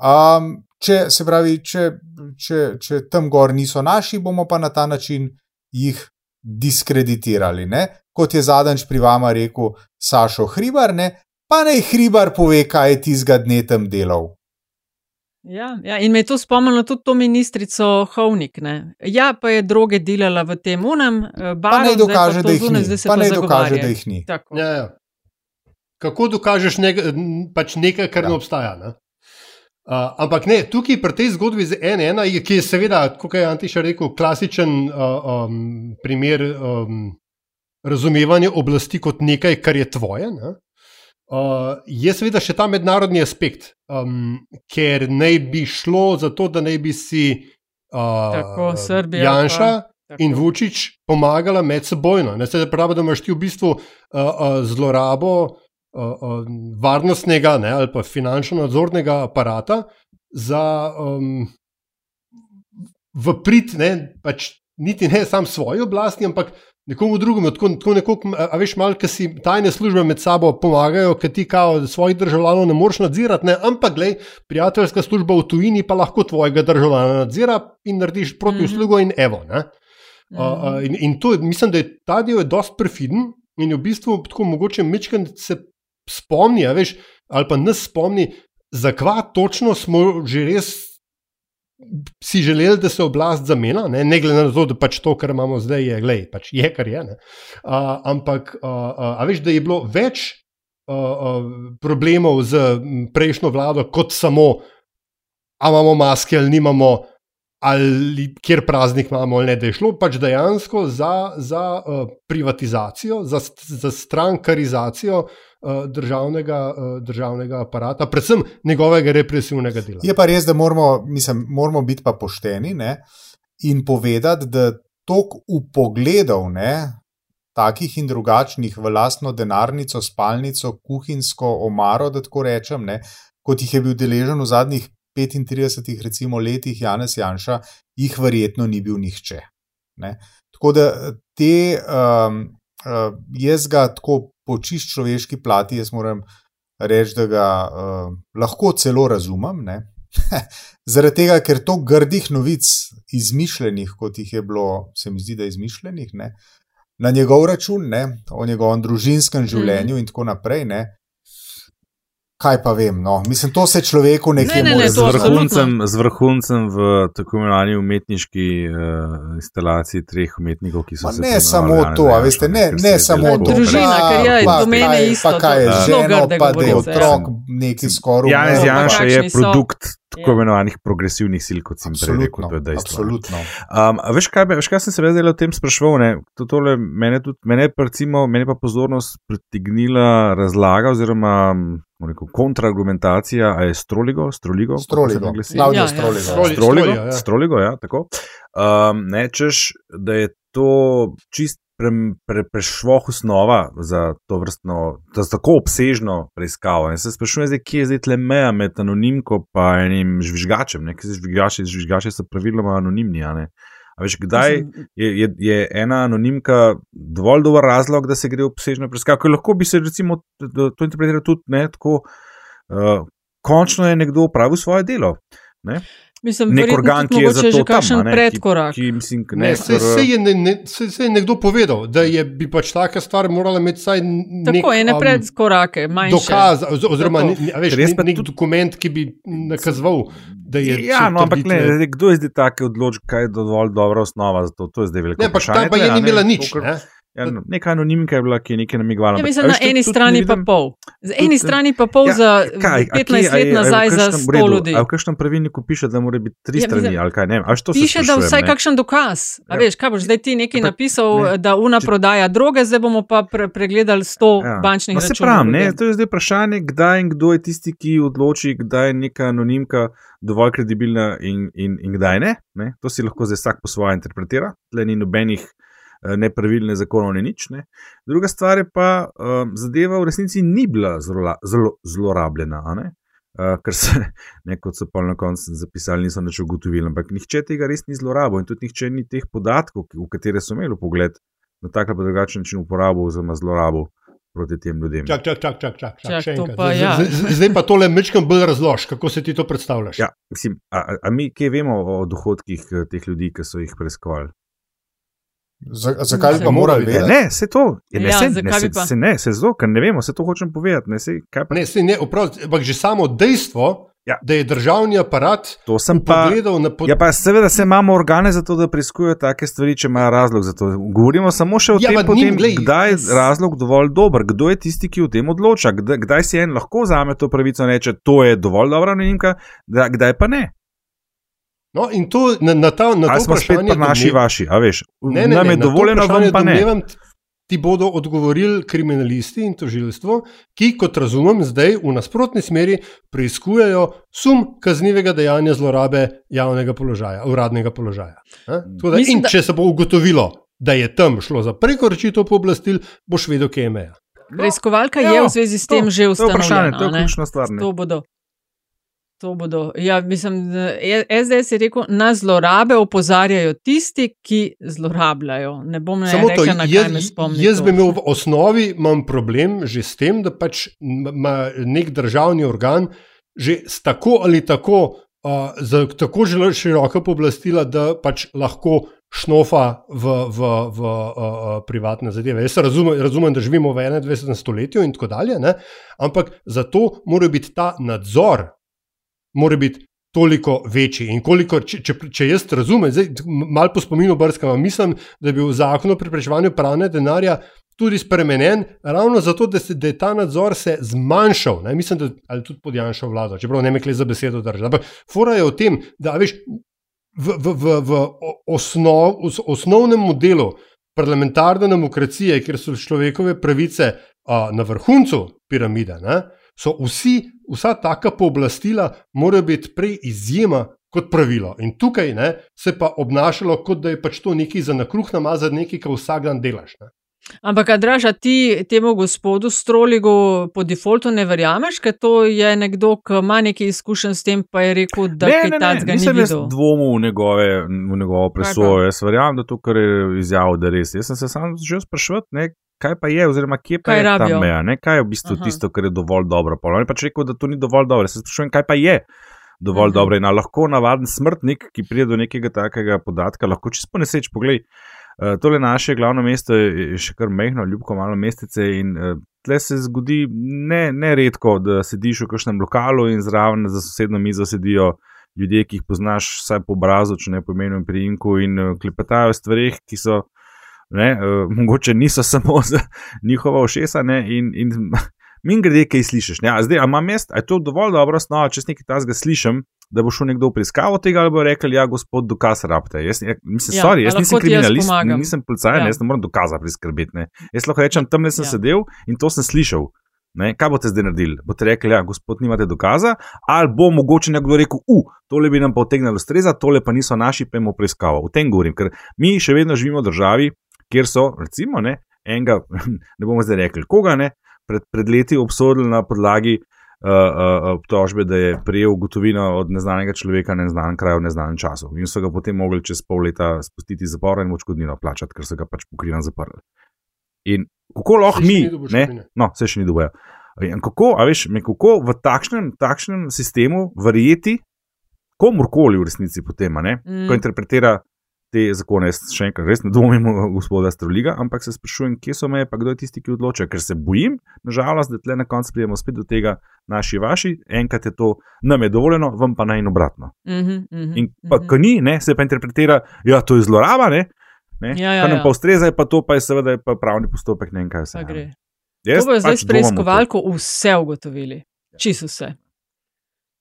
Um, če se pravi, če, če, če tam gor niso naši, bomo pa na ta način jih diskreditirali. Ne? Kot je zadnjič pri vama rekel Sašo Hribar, ne? pa naj Hribar pove, kaj je tizga dne tam delal. Ja, ja, in me je to spomnilo tudi to ministrico Hovnik. Ne. Ja, pa je droge delala v tem unem, baru, pa ne dokaže, da jih ni. Pa ne dokaže, da jih ni. Ja, ja. Kako dokažeš nek, pač nekaj, kar ja. ne obstaja? Ne? Uh, ampak ne, tukaj pri tej zgodbi z NN, ki je seveda, kot je Antiša rekel, klasičen uh, um, primer um, razumevanja oblasti kot nekaj, kar je tvoje. Ne? Uh, je seveda še ta mednarodni aspekt, um, ker naj bi šlo za to, da naj bi si uh, tako, Srbija, Janša pa, in Vučić pomagala med sebojno. Ne se pravi, da imaš ti v bistvu uh, uh, zlorabo uh, varnostnega ne, ali pa finančno-nadzornega aparata za um, v prid, ne, pač niti ne sam svoji oblasti, ampak nekomu drugemu, tako, tako nekoliko, a veš, malo, ki si tajne službe med sabo pomagajo, ki ti kao svojih državljanov ne moreš nadzirati, ne? ampak, glej, prijateljska služba v tujini pa lahko tvojega državljana nadzira in narediš proti uslugo in evo. Mm -hmm. uh, in, in to, mislim, da je ta del dosti prefiden in je v bistvu tako mogoče mečken se spomni, veš, ali pa nas spomni, zakva točno smo že res si želeli, da se oblast zamenja, ne, ne glede na to, da pač to, kar imamo zdaj, je, glej, pač je kar je. Uh, ampak, uh, uh, a veš, da je bilo več uh, uh, problemov z prejšnjo vlado, kot samo, ali imamo maske ali nimamo, ali kjer praznik imamo, ali ne, da je šlo pač dejansko za, za uh, privatizacijo, za, za strankarizacijo. Eh, državnega, eh, državnega aparata, predvsem njegovega represivnega dela. Je pa res, da moramo, mislim, moramo biti pa pošteni ne, in povedati, da tok upogledov, ne, takih in drugačnih, v lastno denarnico, spalnico, kuhinjsko omaro, da tako rečem, ne, kot jih je bil deležen v zadnjih 35 recimo, letih Janez Janša, jih verjetno ni bil nihče. Ne. Tako da te. Um, Uh, jaz ga tako po čist človeški plati, jaz moram reči, da ga uh, lahko celo razumem. Zaradi tega, ker to grdih novic, izmišljenih, kot jih je bilo, se mi zdi, da je izmišljenih, ne? na njegov račun, ne? o njegovem družinskem življenju mm. in tako naprej, ne? Kaj pa vem, no, mislim, to se človeku nekje ne, ne, ne, z, vrhuncem, z vrhuncem v tako imenovani umetniški uh, instalaciji treh umetnikov, ki so Ma se. Ne samo to, a veste, ne, ne samo to. Družina, ker je pa, do mene kaj, isto. Pa kaj je to, ženo, pa da je otrok, neki skoraj. Janez Janša je produkt tako Ja. imenovanih progresivnih sil, kot sem prej rekel, to je dejstvo. Absolutno. Um, a veš, kaj, veš, kaj sem se zdaj o tem spraševal? Ne? To, tole, mene, tudi, mene, je pa recimo, mene pa pozornost pritegnila razlaga oziroma rekel, kontraargumentacija, a je stroligo, stroligo, Stroligo. Klaudijo Ja, ja. Stroligo. Stroli- Stroligo, Stroligo, ja. stroligo, ja, tako. Um, ne, češ, da je to čist pre, pre, prešvoh osnova za to vrstno, za tako obsežno preiskavo. In se sprašujem, zdaj, kje je zdaj tle meja med anonimko in enim žvižgačem. Ne? Ker se žvižgači, žvižgači so praviloma anonimni. a ne. A veš, kdaj je, je, je ena anonimka dovolj dober razlog, da se gre obsežno preiskavo? Lahko bi se recimo to interpretiralo tudi ne, tako. Uh, končno je nekdo opravil svoje delo. Ne? Mislim, Nek organ, ki je za to tam, ne, predkorak. Ki, ki, mislim, Ne, ne, se, se, je, ne, ne, se, se je nekdo povedal, da je bi pač taka stvar morala imeti vsaj nek Tako je, ne um, predkorake, manjše. dokaz, oz- oziroma ne, ne, a veš, Res nek, pa nek tudi- dokument, ki bi nakazoval, da je. Ja, no, ampak ne, zdaj, kdo je zdaj take odločbe, kaj je dovolj dobra osnova za to? To je zdaj veliko Ne, pač ta pa je ni ne, imela nič. kar- Ne? Ja, neka anonimka je bila, ki je nekaj namigovala. Ja, mislim, na veš, eni strani pa pol. Z eni tudi- strani pa pol Ja, za kaj, a kje- 15 a je- let a je v nazaj za kakšnem 100 redu, ljudi. A v kakšnem pravilniku piše, da mora biti tri Ja, strani mislim, ali kaj ne? Se Piše, da vsaj ne. kakšen dokaz. A Ja. veš, kaj boš zdaj ti nekaj Ampak, napisal, ne, da una če- prodaja droge, zdaj bomo pa pre pregledali 100 Ja. bančnih No, se računov. pravi, ne, to je zdaj vprašanje, kdaj in kdo je tisti, ki odloči, kdaj je neka anonimka dovolj kredibilna in, in, in kdaj ne, ne. To si lahko zdaj vsak po svoje interpretira, tle ni nobenih eh, nepravilnih zakonov, ni nič. Ne. Druga stvar je pa, um, zadeva v resnici ni bila zelo, zelo zlorabljena. a ne. Uh, ker se, ne, kot so pa na koncu zapisali, niso nič ugotovili, ampak nihče tega res ni zlorabil in tudi nihče ni teh podatkov, ki- v katere so imeli pogled, na tak ali pa drugačen način uporabil oziroma zlorabil proti tem ljudem. Čak, čak, čak, čak, čak, čak, Čak, pa Zdaj- ja. zdaj- Zdaj pa tole mečkam bolj razlož, kako se ti to predstavljaš. Ja, mislim, a, a- mi kaj vemo o dohodkih eh, teh ljudi, ki so jih preiskovali? Za- Zakaj bi Se pa morali vedeti? ne, se to, ne, Ja, se, ne, se, bi pa? se ne, se zelo, ker ne vemo, se to hočem povedati. Ne, se, kaj pa, Ne, sej ne, oprosti, ampak že samo dejstvo, Ja. da je državni aparat to sem pa. pogledal na pod... Ja, pa seveda se imamo organe za to, da preiskujejo take stvari, če imajo razlog za to. Govorimo samo še o Ja, tem, pa potem, njim, glej, kdaj je razlog dovolj dober, kdo je tisti, ki o tem odloča, kdaj, kdaj si en lahko vzame to pravico in reče, to je dovolj dobra anonimka, da, kdaj pa ne. No, in to na, na, ta, na Ali to smo spet pri naši, domnev- vaši, a veš, Ne, ne, nam je to dovoljeno, vam pa ne. domnevam, Ti bodo odgovorili kriminalisti in tožilstvo, ki, kot razumem, zdaj v nasprotni smeri preiskujejo sum kaznivega dejanja zlorabe javnega položaja, uradnega položaja. Da, Mislim, in da- če se bo ugotovilo, da je tam šlo za prekoračitev pooblastil, boš vedel, kje je meja. Preiskovalka Ja, je v zvezi s to- tem že to je vprašanje, ustanovljena. to je ključna stvar, ne. To bodo. To bodo. Ja, mislim, SDS je rekel, na zlorabe opozarjajo tisti, ki zlorabljajo. Ne bom Samo to, rekel, na kaj jaz, me spomni. jaz to. bi imel v osnovi imam problem že s tem, da pač ima nek državni organ že s tako ali tako, uh, za tako zelo široka pooblastila, da pač lahko šnofa v, v, v uh, privatne zadeve. Jaz razumem, razumem, da živimo v 21. stoletju in tako dalje, ne? ampak zato mora biti ta nadzor, mora biti. Toliko večji. In koliko, če, če, če jaz razumem, zdaj malo po spominu brskam, mislim, da je bil zakon o preprečevanju pranja denarja tudi spremenjen, ravno zato, da, se, da je ta nadzor se zmanjšal. Ne? Mislim, da ali tudi pod Janšo vlado, čeprav ne me kle za besedo držati. Ampak fora je v tem, da veš, v, v, v, v osnov, v osnovnem modelu parlamentarne demokracije, kjer so človekove pravice a, na vrhuncu piramide, ne, so vsi, vsa taka pooblastila morajo biti prej izjema kot pravilo. In tukaj ne, se pa obnašalo, kot da je pač to nekaj za nakruh namazati, nekaj, kar vsak dan delaš. Ne. Ampak, a draža, ti temu gospodu Stroligu po defaultu ne verjameš, ker to je nekdo, ki ima nekaj izkušenj s tem, pa je rekel, da ne, kaj ne, ne, takega ni nisem jaz videl. dvomil v, njegove, v njegovo presojo. Jaz verjamem, da to, kar je izjavil, da je res. Jaz sem se sam začel spraševati, ne, kaj pa je, oziroma kje pa Kaj je ta rabijo? meja, ne, kaj je v bistvu Aha. tisto, kar je dovolj dobro. Pa on je pač rekel, da to ni dovolj dobro. Se sprašujem, kaj pa je dovolj Mhm. dobro. In lahko navaden smrtnik, ki pride do nekega takega podatka, lahko čisto poneseč pogled. Uh, tole naše glavno mesto je je še kar mehko, ljubko malo mestece in uh, tle se zgodi ne, ne redko, da sediš v kakšnem lokalu in zraven za sosedno mizo sedijo ljudje, ki jih poznaš vsaj po obrazu, če ne po imenu in priimku in uh, klepetajo o stvarih, ki so ne, uh, mogoče niso samo za njihova ošesa ne, in, in min grede, kaj slišiš. Ne, a zdaj, a imam jaz, a je to dovolj dobro osnova, če jaz nekaj tasga slišim, da bo šel nekdo v preiskavo tega ali bo rekel, ja, gospod, dokaz rabite. Jaz, ja, mislim, Ja, sorry, jaz nisem jaz kriminalist, pomagam? nisem policaj, Ja. ja. jaz ne morem dokaza priskrbeti. Ne. Jaz lahko rečem, tam sem Ja. sedel in to sem slišal. Ne, kaj boste zdaj naredili? Boste rekli, ja, gospod, nimate dokaza, ali bo mogoče nekdo rekel, uf, tole bi nam pa otegnilo streza, tole pa niso naši, pa imamo preiskavo. O tem govorim, ker mi še vedno živimo v državi, kjer so, recimo, ne, enega, ne bomo zdaj rekli, koga ne, pred, pred leti obsodili na podlagi uh, uh, obtožbe, da je prejel gotovino od neznanega človeka na neznanem kraju v neznanem času. In so ga potem mogli čez pol leta spustiti iz zapora in odškodnino plačati, ker so ga pač pokrivan zaprli. In kako lahko mi, ne, no, se še ni doboja. In kako, a veš, me kako v takšnem, takšnem sistemu verjeti komorkoli v resnici potem, a ne, Mm. ko interpretira te zakone. Jaz še enkrat res ne dvomim gospoda Stroliga, ampak se sprašujem, kje so meje, pa kdo je tisti, ki odloča. Ker se bojim, nažalost, da tle na koncu pridemo spet do tega, naši, vaši, enkrat je to, nam je dovoljeno, vam pa naj in obratno. Mhm, mhm, In pa, mhm. ko ni, ne, se pa interpretira, ja, to je zloraba, ne. Ne, Ja, ja, kar nam ja. pa ustreza, je pa to, pa je seveda je pa pravni postopek, ne vem kaj se. Gre. Jaz To bojo zdaj pač s v to. preiskovalko vse ugotovili, čisto vse.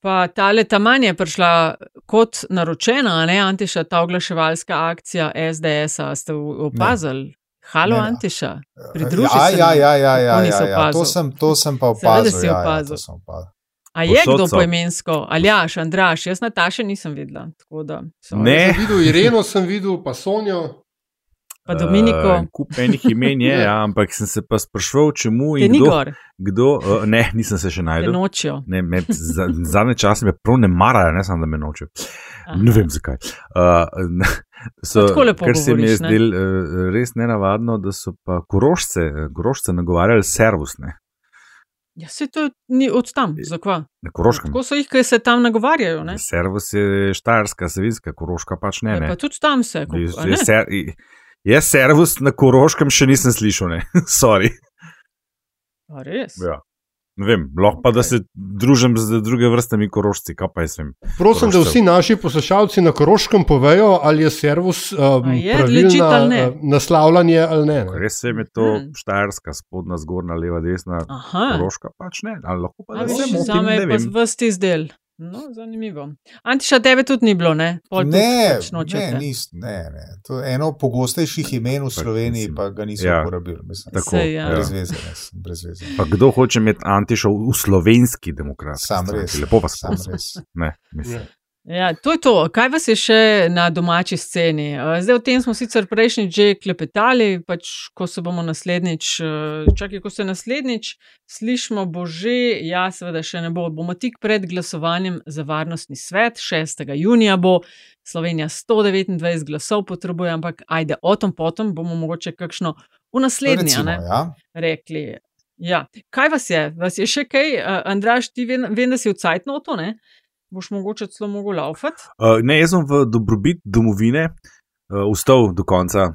Pa ta letaman je prišla kot naročena, a ne Antiša, ta oglaševalska akcija SDS, -a. ste opazili? Halo, Ne, ne. Antiša, pridruži Ja, se. ja, ja, ja, ja, To ja, ja. To, sem, to sem pa Seveda opazil. si ja, ja, opazil. to sem opazil. A je Povsod kdo so. poimensko? Aljaš, Andraš, jaz Nataše nisem videla. tako Da, sorry. Ne. Sem videl Ireno, sem videl pa Sonjo. Pa Dominiko, Uh, kup enih imen je, ja, ampak sem se pa sprašval, čemu te in kdo. gor, kdo uh, ne, nisem se še najdel. nočijo. Ne, me, za, zadnje čase me prav ne marajo, ne samo da me nočejo. Aha. Ne vem zakaj. Uh, so, tako lepo kar se mi je govoriš, ne? zdel uh, res nenavadno, da so pa korošce, eh, korošce nagovarjali servus, ne, Ja, se to ni od tam, zakva. na koroškem. Tako so jih, ki se tam nagovarjajo. Ne? Servus je štajerska, sevinska, koroška pač ne. Ja, ne. pa tudi tam se. a ne? jaz ser, jaz servus na koroškem še nisem slišal, ne. Sorry. A res? Ja. Ne vem, lahko pa da se družim z druge vrstami korošci, kaj pa jaz vem. Prosim, da Korošcev. vsi naši poslušalci na Koroškem povejo, ali je servus um, je ne? uh, naslavljanje ali ne. ne. Res vem, je to Hmm. štajerska, spodnja, zgornja, leva, desna, Aha. koroška pač ne. Ali lahko pa da se motim, Zame je pa vrsti izdel. No, zanimivo. Antiša, tebe tudi ni bilo, ne? Pol Ne, pač ne, nis, ne, ne. To je eno pogostejših imen v Pač Sloveniji, pa ga niso ja, uporabili. Mislim. Tako, Sej, ja. Brez veze, ne, brez veze. Pa kdo hoče imeti antišov v slovenski demokrat? Sam res. Lepo vas Sam res. Ne, mislim. Ja, to je to. Kaj vas je še na domači sceni? Zdaj o tem smo sicer prejšnjič že klepetali, pač ko se bomo naslednjič, eh, čakaj, ko se naslednjič slišimo, bo že, ja, seveda še ne bo. Bomo tik pred glasovanjem za varnostni svet, 6. junija bo. Slovenija 129 glasov potrebuje, ampak ajde, o tom potom bomo mogoče kakšno v naslednji, Recimo, ne? ja. rekli. Ja. Kaj vas je? Vas je še kaj? Uh, Andraš, ti vem, vem, da si v cajtnotu, ne? Boš mogoče celo mogel laufati. Uh, ne, jaz sem v dobrobit domovine uh, ustal do konca.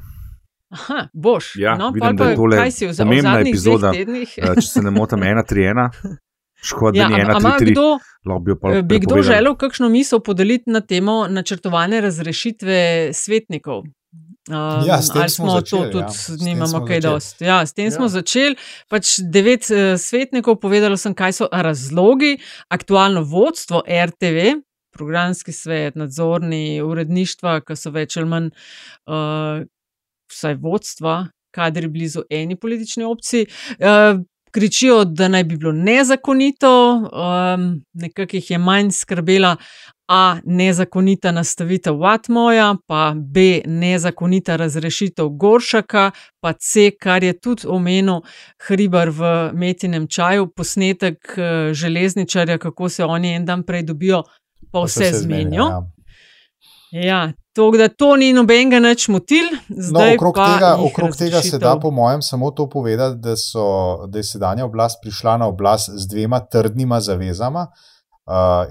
Aha, boš. Ja, no, vidim, pol da je pa tole kaj si v, pomembna zadnjih epizoda. dveh tednih? Uh, če se ne motim, ena, tri, ena. Škoda, Ja, da ni a- ena, a ima tri, tri. kdo, bi pa eh, bi kdo želel kakšno misel podeliti na temo načrtovane razrešitve svetnikov? Um, Ja, s tem ali smo smo začeli, to ja. tudi S tem nimamo smo kaj začeli. dosti. Ja, s tem Ja. smo začeli. Pač devet uh, svetnikov, povedala sem, kaj so razlogi, aktualno vodstvo RTV, programski svet, nadzorni, uredništva, ki so več ali manj, uh, vsaj vodstva, kadri blizu eni politični opciji. Uh, Kričijo, da naj bi bilo nezakonito, um, nekako jih je manj skrbela, A. Nezakonita nastavitev Watmoja, pa B. Nezakonita razrešitev Goršaka, pa C. Kar je tudi omenil Hribar v Metinem čaju, posnetek eh, železničarja, kako se oni en dan prej dobijo, pa Pa se vse zmenijo. ja. Ja, to, da to ni nobenega nič motil, No, zdaj okrog pa tega, okrog tega se razrešitev- da, po mojem, samo to povedati, da, so, da je sedanja oblast prišla na oblast z dvema trdnima zavezama. Uh,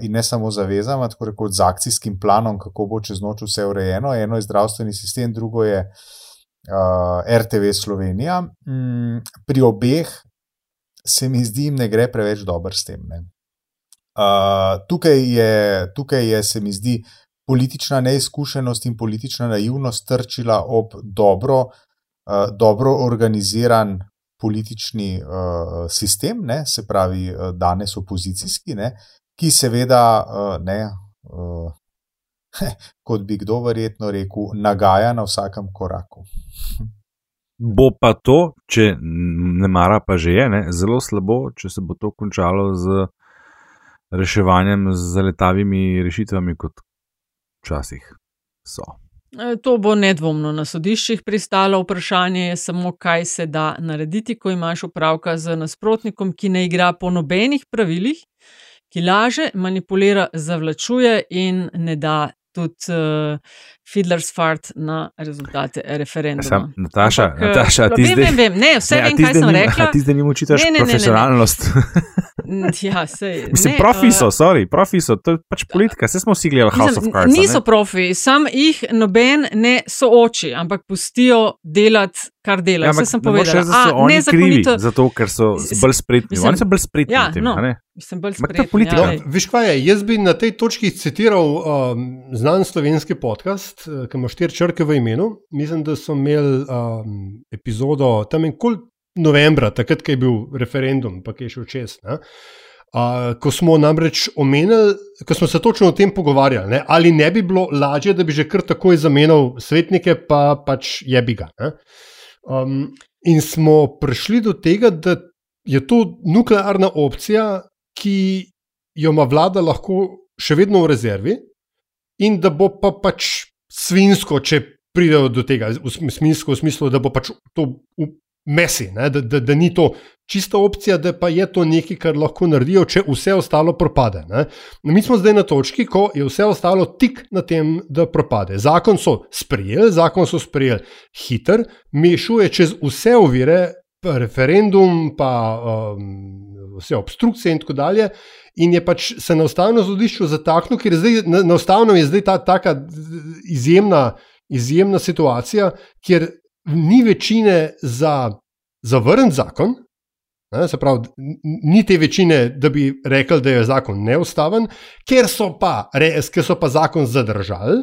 in ne samo zavezama, tako rekoč z akcijskim planom, kako bo čez noč vse urejeno. Eno je zdravstveni sistem, drugo je uh, RTV Slovenija. Mm, pri obeh se mi zdi, jim ne gre preveč dobro s tem. ne. Uh, tukaj, je, tukaj je, se mi zdi, politična neizkušenost in politična naivnost trčila ob dobro, uh, dobro organiziran politični uh, sistem, ne, se pravi, uh, danes opozicijski, ne, ki seveda uh, ne. Uh, Kot bi kdo verjetno rekel, nagaja na vsakem koraku. bo pa to, če ne mara, pa že je, ne, zelo slabo, če se bo to končalo z reševanjem z letavimi rešitvami, kot včasih so. E, To bo nedvomno na sodiščih pristalo. Vprašanje je samo, kaj se da narediti, ko imaš opravka z nasprotnikom, ki ne igra po nobenih pravilih, ki laže, manipulira, zavlačuje in ne da tudi uh, Fiddler's Fart na rezultate referenduma. Sam, Nataša, Ampak, eh, Nataša, ti vem, zdaj, vem, vem, ne, vse Ne, a vem, ti kaj sem ni- rekla. a Ti zdaj njim učitaš Ne, ne, ne, ne, ne. profesionalnost. Mm, Ja, sej, Mislim, ne, profi eh, so, sorry, profi so, to je pač politika, vse smo vsi gledali House of Mislim, Cards. a ne? niso profi, sam jih noben ne sooči, ampak pustijo delati, kar delajo. Ja, ampak sem ne reči, da so A, oni nezakonito- krivi, zato ker so bolj spretni. mislim- Oni so bolj spretni Ja, tem. no, a ne? mislim, bolj spretni, politika. ja. Veš kaj je? Jaz bi na tej točki citiral um, znan slovenski podcast, eh, ki ima štiri črke v imenu. Mislim, da so imeli um, epizodo tam in kol novembra, takrat, ko je bil referendum, pa je šel čez. Ne? Uh, ko smo namreč omenili, ko smo se točno o tem pogovarjali, ne? ali ne bi bilo lažje, da bi že kar takoj zamenjal svetnike, pa pač je bi ga. ne. Um, in smo prišli do tega, da je to nuklearna opcija, ki jo ima vlada lahko še vedno v rezervi, in da bo pa pač svinsko, če pridejo do tega, v sm- svinsko v smislu, da bo pač to mesi, ne, da, da, da ni to čista opcija, da pa je to nekaj, kar lahko naredijo, če vse ostalo propade. Ne. Mi smo zdaj na točki, ko je vse ostalo tik na tem, da propade. Zakon so sprejeli, zakon so sprejeli hiter, mešuje čez vse ovire, referendum, pa um, vse obstrukcije in tako dalje. In je pač se na ustavnem sodišču zataknil, ker je zdaj na, na ustavnem je zdaj ta taka izjemna, izjemna situacija, kjer ni večine za zavrniti zakon. Se pravi, ni te večine, da bi rekli, da je zakon neustaven, ker so pa, res, ker so pa zakon zadržali,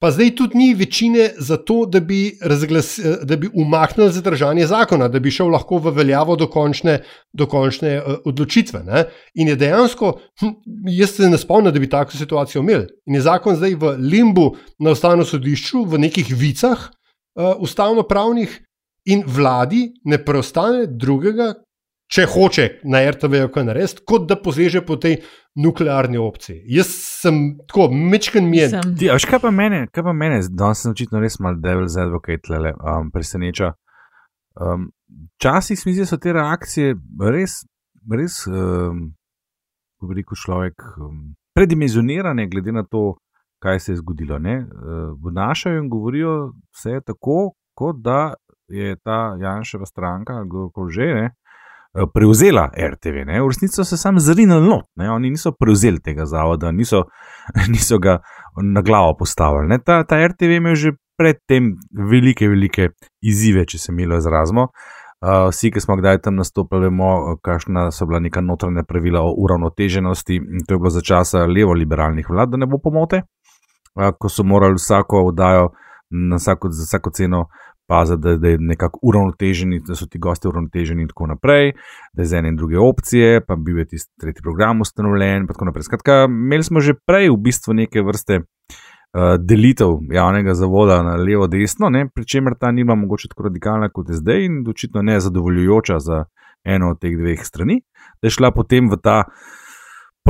pa zdaj tudi ni večine za to, da bi, razglas, da bi umaknili zadržanje zakona, da bi šel lahko v veljavo do končne, do končne uh, odločitve. Ne? In je dejansko, hm, jaz se ne spomnim, da bi tako situacijo imeli. In je zakon zdaj v limbu na ustavnem sodišču, v nekih vicah uh, ustavno-pravnih, in vladi ne preostane drugega, če hoče na RTV-ju kaj narediti, kot da poseže po tej nuklearni opciji. Jaz sem tako, mečken mi je. Ti, veš, kaj pa mene, kaj pa mene, danes sem očitno res mal devil's advocate, lele, um, preseneča. Um, Včasih um, se mi zdi, da so te reakcije res, res, um, kako bi rekel človek, um, predimenzionirane, glede na to, kaj se je zgodilo. ne. Uh, Vnašajo in govorijo vse tako, kot da je ta Janševa stranka, kdo že ne. Eh, Prevzela RTV, ne? v resnici so se sam zrinili not, ne? oni niso prevzeli tega zavoda, niso, niso ga na glavo postavili. Ne? Ta, ta RTV ima že predtem velike, velike izzive, če se milo izrazimo. Uh, vsi, ki smo kdaj tam nastopili, vemo, kakšna so bila neka notranja pravila o uravnoteženosti. To je bilo za časa levo-liberalnih vlad, da ne bo pomote, uh, ko so morali vsako oddajo na vsako, za vsako ceno paziti, da, da je nekako uravnotežen, da so ti gosti uravnoteženi in tako naprej, da je z ene in druge opcije, pa bi bil tisti tretji program ustanovljen. in tako naprej. Skratka, imeli smo že prej v bistvu neke vrste uh, delitev javnega zavoda na levo, desno, pri čemer ta nima mogoče tako radikalna kot je zdaj in očitno ne zadovoljujoča za eno od teh dveh strani, da je šla potem v ta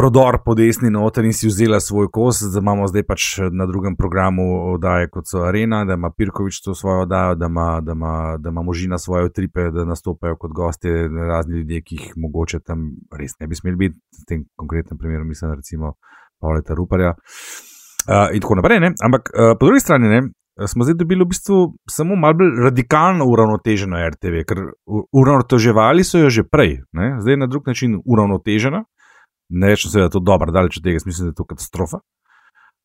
prodor po desni noter in si vzela svoj kos, da imamo zdaj pač na drugem programu oddaje kot so Arena, da ima Pirkovič to svojo oddajo, da ima, da ima, da ima možina svoje utripe, da nastopajo kot gostje razni ljudje, ki jih mogoče tam res ne bi smeli biti, v tem konkretnem primeru mislim recimo Pavleta Ruparja. Uh, in tako naprej, ne? ampak uh, po drugi strani ne, smo zdaj dobili v bistvu samo malo bolj radikalno uravnoteženo RTV, ker uravnoteževali so jo že prej, ne? zdaj je na drug način uravnotežena. Ne rečem, seveda, da je to dobro, daleč od tega, mislim, da je to katastrofa.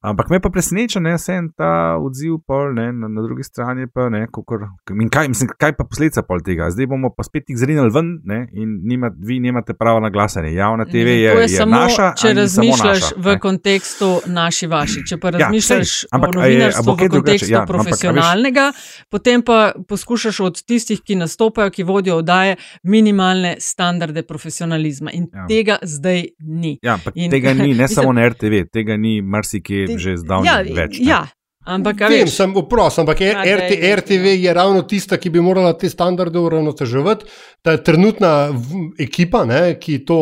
Ampak me pa preseneča, ne, vse en ta odziv, pol, ne, na, na drugi strani pa ne, kakor, in kaj, mislim, kaj pa posledica pol tega? Zdaj bomo pa spet jih zrinili ven ne, in nima, vi nimate prava na glasanje. Javna TV je, to je, je samo, naša, če razmišljaš naša, v ne. kontekstu naši vaši. Če pa Ja, razmišljaš o ampak je- a novinarstvu bo v kontekstu Ja, ampak a veš- profesionalnega, potem pa poskušaš od tistih, ki nastopajo, ki vodijo oddaje, minimalne standarde profesionalizma. In Ja. tega zdaj ni. Ja, ampak In- tega ni, ne mislim- samo na RTV, tega ni marsikje že zdavnaj ja, več. ne. Ja, Ampak, a Vem, veš, sem vprost, ampak je, Ma, RT, RTV je ravno tista, ki bi morala te standarde uravnoteževati. Ta trenutna ekipa, ne, ki to.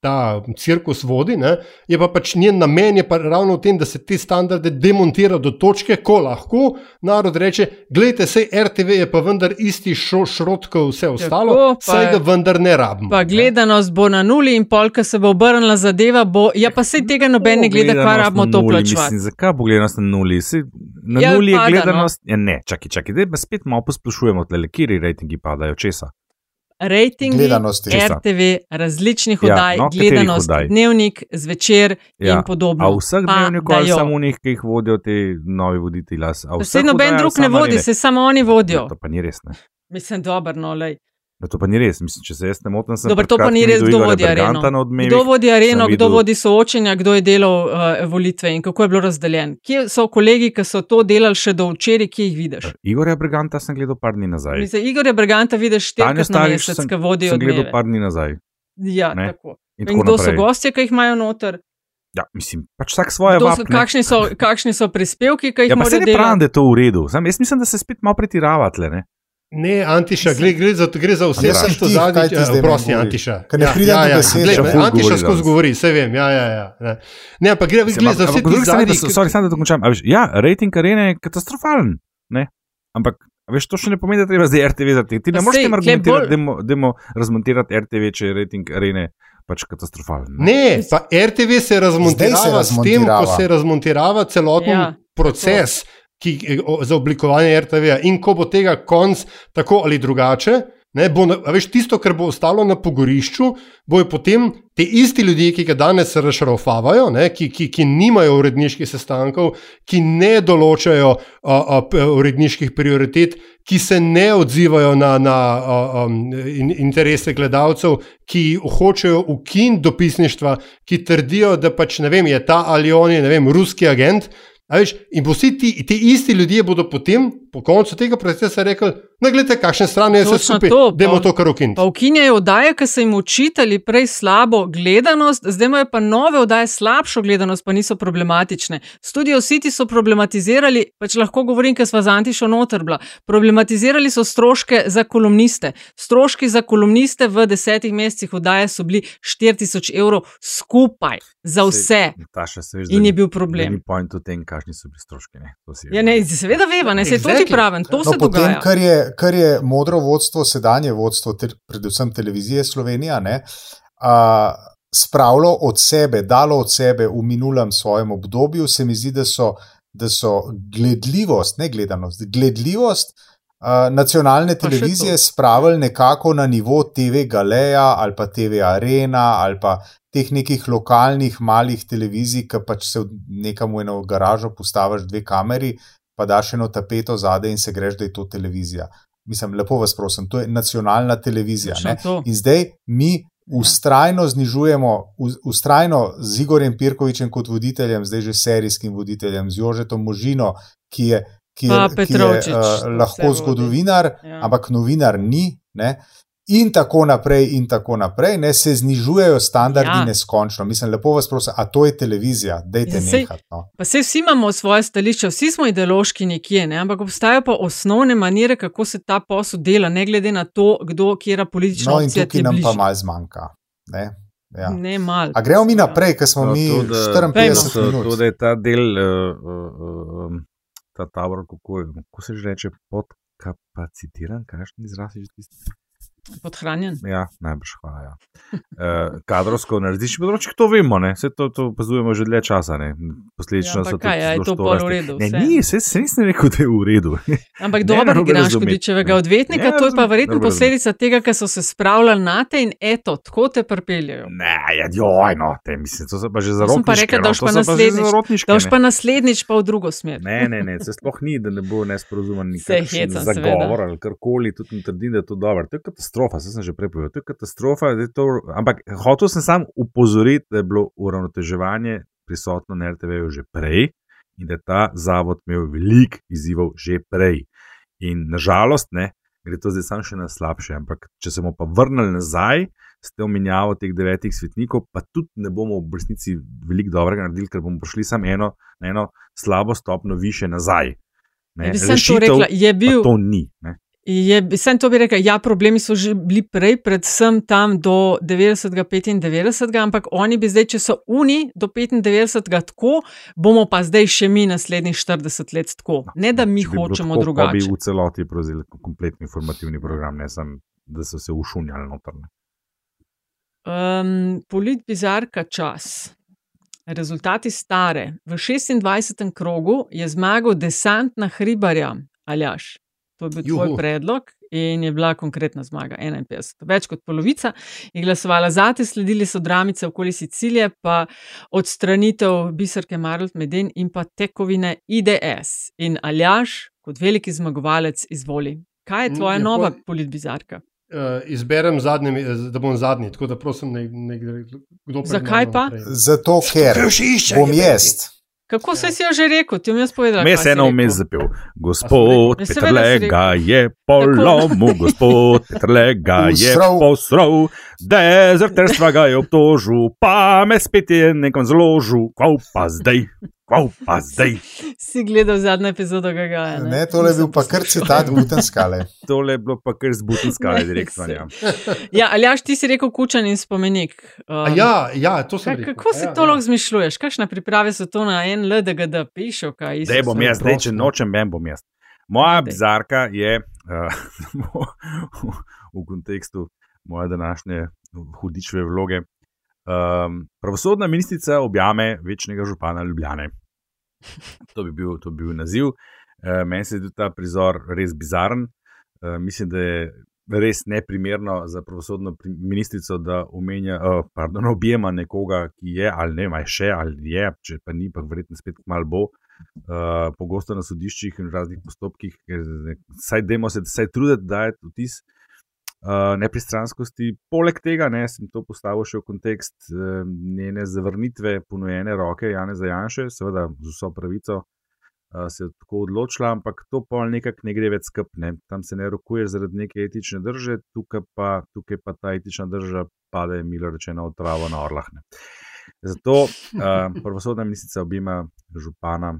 Ta cirkus vodi, ne, je pa pač njen namen je pa ravno v tem, da se te standarde demontira do točke, ko lahko narod reče: Glejte, sej RTV je pa vendar isti šo, šrot kot vse ostalo, Tako, pa- saj ga vendar ne rabimo. Pa gledanost bo na nuli in polka se bo obrnila zadeva. Bo, ja, pa se tega noben ne gleda, kva rabimo to plačevati. Zakaj bo gledanost na nuli? Saj na Ja, nuli je pada, no. gledanost. Ja, ne, čakaj, čakaj, da spet malo posplošujemo, tle, kje rejtingi padajo, česa. Rejtingi. Česa? RTV, različnih Ja, oddaj, no, katerih gledanost, oddaj? dnevnik, zvečer Ja, in podobno. A vseh dnevnikov ali samo njih, ki jih vodijo ti novi voditelji? Saj noben drug ne vodi, se samo oni vodijo. Ja, To pa ni res. Ne? Mislim, dobro, no, lej. Ja, to pa ni res. Mislim, če se jaz ne motim, sem pred to pa ni res, kdo vodi areno. Odmevih. Kdo vodi areno, kdo videl- vodi soočenja, kdo je delal uh, volitve in kako je bilo razdeljen. Kje so kolegi, ki so to delali še do včeraj, ki jih vidiš? Igorja Berganta sem gledal par dni nazaj. Mislim, Igorja Briganta vidiš štirikrat na mesec, sem, ki vodi sem gledal par dni nazaj. Ja, ne. tako. In, In tako kdo so naprej. gostje, ki jih imajo noter? Ja, mislim, pač vsak svoje Kdo so, vap, kakšni, so, kakšni so prispevki, ki jih Ja, se morajo ne pravim, delati? da je to v redu. Sam, jaz mislim, da se spet malo pretiravate. Ne? Ne, Antiša, gre, gre, za, gre za vse, kar ti zdaj Prosti? Antiša. Ker ne pridem do besede. glej, Še ful Antiša skozi danes. govori, vse vem. Ja, ja, ja, ne. ne, ampak gre, Mislim, gre za vse drugi strani, da so- sorry, samo da to končam. A Veš, ja, rejting arene je katastrofalen. Ne? Ampak. a Veš, to še ne pomeni, da treba zdaj RTV tega. Ti ne Pa moreš tem argumentirati, bolj- dajmo, dajmo razmontirati RTV, če je rejting arene pač katastrofalen. Ne? Ne, pa RTV se razmontirava s tem, ko razmontirava. se razmontirava celoten Ja, ja, proces ki, o- za oblikovanje RTV. In ko bo tega konc tako ali drugače. Ne, bo, veš, tisto, kar bo ostalo na pogorišču, bojo potem ti isti ljudje, ki ga danes razšraufavajo, ne, ki, ki, ki nimajo uredniških sestankov, ki ne določajo a, a, uredniških prioritet, ki se ne odzivajo na, na a, a, in, interese gledalcev, ki hočejo ukiniti dopisništva, ki trdijo, da pač ne vem, je ta ali on je ne vem, ruski agent. Veš, in vsi ti, ti isti ljudje bodo potem, po koncu tega procesa, rekli: No, gledite, kakšne strani je vse skupaj, to, da pa- to kar ukiniti. Pa ukinjajo oddaje, ki so jim učitali prej slabo gledanost, zdaj imajo pa nove oddaje slabšo gledanost, pa niso problematične. Studio City so problematizirali, pač lahko govorim, ker smo z Antišo noterbla. Problematizirali so stroške za kolumniste. Stroški za kolumniste v desetih mesecih oddaje so bili 4000 evrov skupaj za vse. Taša, se veš, In da je bil da problem. Ni point v tem, kakšni so bili stroški. Ne? Ja, ne, seveda veva, ne, se to Exactly. pravim, to No, se potem, dogaja. kar je, kar je modro vodstvo, sedanje vodstvo, ter, predvsem televizije Slovenija, ne, a, spravilo od sebe, dalo od sebe v minulem svojem obdobju, se mi zdi, da so, da so gledljivost, ne gledanost, gledljivost. Uh, nacionalne Pa televizije spravili nekako na nivo TV Galeja ali pa TV Arena ali pa teh nekih lokalnih malih televizij, ki pač se nekam v eno garažo postaviš dve kameri, pa daš eno tapeto zadaj in se greš, da je to televizija. Mislim, lepo vas prosim, to je nacionalna televizija. To. In zdaj mi ustrajno znižujemo, u- ustrajno z Igorjem Pirkovičem kot voditeljem, zdaj že serijskim voditeljem, z Jožetom Možino, ki je, ki je, ki je uh, lahko zgodovinar, Ja. ampak novinar ni. Ne? In tako naprej, in tako naprej, ne, se znižujejo standardi Ja. neskončno. Mislim, lepo vas prosim, a to je televizija, dajte Ja, nehati. No. Pa vse vsi imamo svoje stališče, vsi smo ideološki nekje, ne? ampak obstajajo pa osnovne manire, kako se ta posel dela, ne glede na to, kdo, kera politična no, in opcija ti tukaj je nam bližje. pa malo zmanjka. Ne? Ja. Ne malo. A gremo mi naprej, ker smo No, mi to, da- 54 to, minut. To, da je ta del, uh, uh, um, ta tabor, kako, je- kako se že reče, podkapacitiran, kakšen izraz je že tisti? Podhranjen. Ja, najbrž hvala. Ja. Uh, kadrovsko na različnih področjih to vemo, ne? vse to, to opazujemo že dlje časa. Ne? Posledično Ja, pa so kaj, a je to pol v redu, Ne, ni, se, se nisem rekel, da je v redu. Ampak dobro igraš hudičevega odvetnika, Ne, to je pa verjetno posledica tega, ker so se spravljali na te in eto, tako te pripeljajo. Ne, ja, joj, no, te mislim, to so pa že Jaz sem pa zarotniške. rekel, no, da boš to pa že naslednjič, zarotniške, da boš pa naslednjič pa v drugo smer. Ne, ne, ne, se sploh ni, da ne bo nesporazumen nikakšen zagovor ali karkoli, tudi ne trdim, da je to dobro. To je katastrofa, saj sem že prej povedal, to je katastrofa. To, ampak hotel sem sam upozoriti, da je bilo uravnoteževanje prisotno na RTV-ju že prej in da je ta zavod imel veliko izzivov že prej. In nažalost, ne, gre to zdaj samo še na slabše. Ampak če se bomo pa vrnili nazaj, s to menjavo teh devetih svetnikov, pa tudi ne bomo v resnici veliko dobrega naredili, ker bomo prišli samo eno, eno slabo stopno više nazaj. Ne, Ja bi sem to rekla, je bil- to ni. Ne. Je, sem to bi rekel, ja, problemi so že bili prej, predvsem tam do 90. 95. ampak oni bi zdaj, če so uni do 95. tako, bomo pa zdaj še mi naslednjih 40 let tako. Ne da mi hočemo tako, drugače. bi v celoti prevzeli kompletni informativni program, ne samo, da so se ušunjali noter. ne. Um, Polit bizarka čas. Rezultati stare. V 26. krogu je zmagal desant na hribarja, Aljaš. To je bil tvoj Juhu. predlog in je bila konkretna zmaga 51. Več kot polovica je glasovala za te, sledili so dramice okoli Sicilije, pa odstranitev biserke Marlt Meden in pa tekovine IDS. In Aljaš, kot veliki zmagovalec, izvoli. Kaj je tvoja Ja, nova pol- politbizarka? Uh, izberem zadnji, eh, da bom zadnji, tako da prosim, ne, ne kdo pred Zakaj mano pa? naprej. Zato, ker bom jaz. Kako se si jo že rekel? Ti bom jaz povedala. Me se eno rekel. vmes zapel. Gospod Ja, Petrlega je polomil, gospod Petrlega je posral, dezerterstva ga je obtožil, pa me spet je nekam zložil, kvav pa zdaj, kvav pa zdaj. Si gledal zadnjo epizodo Gagaja. Ne, Ne, tole je bil pa kar citat Butenskale. Tole je bilo pa kar zbutenskale Ne, direktno. se- Ja. Ja, Aljaš, ti si rekel kučan in spomenik. Um, A Ja, ja, to sem Kaj, rekel. kako si ja, to ja. lahko zmišljuješ? Kakšne priprave so to na en LDGD pišel? Kaj, Isus? Zdaj bom jaz, zdaj, če nočem, mem bom jaz. Moja Daj. bizarka je uh, v, v kontekstu moje današnje hudičeve vloge. Um, pravosodna ministrica objame večnega župana Ljubljane. To bi bil, to bi bil naziv. Uh, meni se je tudi ta prizor res bizaren. Uh, mislim, da je res neprimerno za pravosodno ministrico, da omenja, uh, pardon, objema nekoga, ki je ali ne, ali še ali je, če pa ni, pa verjetno spet malo bo. Uh, pogosto na sodiščih in raznih postopkih, ker ne- saj dajmo se vsaj truditi, da je vtis uh, nepristranskosti. Poleg tega ne, sem to postavil še v kontekst uh, njene zavrnitve ponujene roke Jane Zajanše, seveda z vso pravico. Uh, se je tako odločila, ampak to pa nekako ne gre več skupne. Tam se ne rokuješ zaradi neke etične drže, tukaj pa, tukaj pa ta etična drža pade, milo rečeno, v travo na orlah. Ne. Zato uh, pravosodna ministrica objema župana,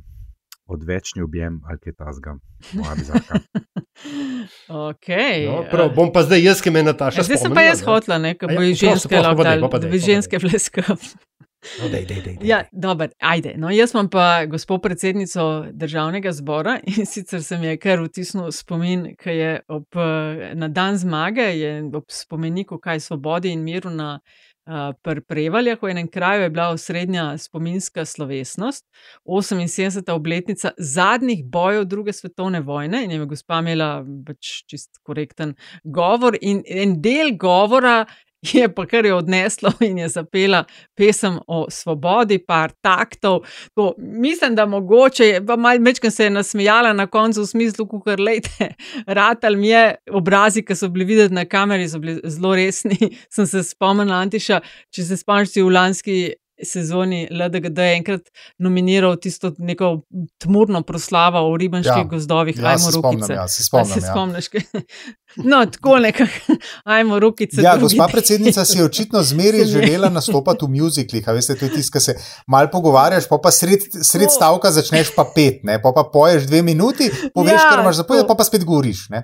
odvečni objem ali kaj tasga, moja bizarka. Okay. No, prav, bom pa zdaj jaz, ki me Nataša. Zdaj sem pa jaz hotla, ne, A ja, bo ženske lahko da bi ženske bleskav. No, dej, dej, dej, dej. Ja, dober, ajde. No, jaz imam pa gospod predsednico državnega zbora in sicer se mi je kar vtisnil spomin, ki je ob, eh, na dan zmage, je ob spomeniku kaj svobodi in miru na uh, Prevaljah, v enem kraju je bila osrednja spominska slovesnost, 78. obletnica zadnjih bojev druge svetovne vojne in je gospa imela pač čist korekten govor in en del govora je pa kar je odneslo in je zapela pesem o svobodi, par taktov. To, mislim, da mogoče je, pa malo večkrat se je nasmejala na koncu v smislu, kar lejte, ratal mi je obrazi, ki so bili videti na kameri, so bili zelo resni. Sem se spomnila, Antiša, če se spomniš, si v lanski sezoni LDGD je enkrat nominiral tisto neko tmurno proslavo o ribanskih Ja. gozdovih, Ja, ajmo rukice. ja, se A spomnim, se ja. spomniš? No, tako nekako, ajmo rukice. Ja, gospa predsednica si je očitno zmeri želela nastopati v muziklih. a Veste, to je tisto, kar se malo pogovarjaš, pa, pa sred, sred stavka začneš pa pet, ne? pa, pa poješ dve minuti, poveš, Ja, kar imaš za povedati, to. pa, pa spet govoriš. Ne?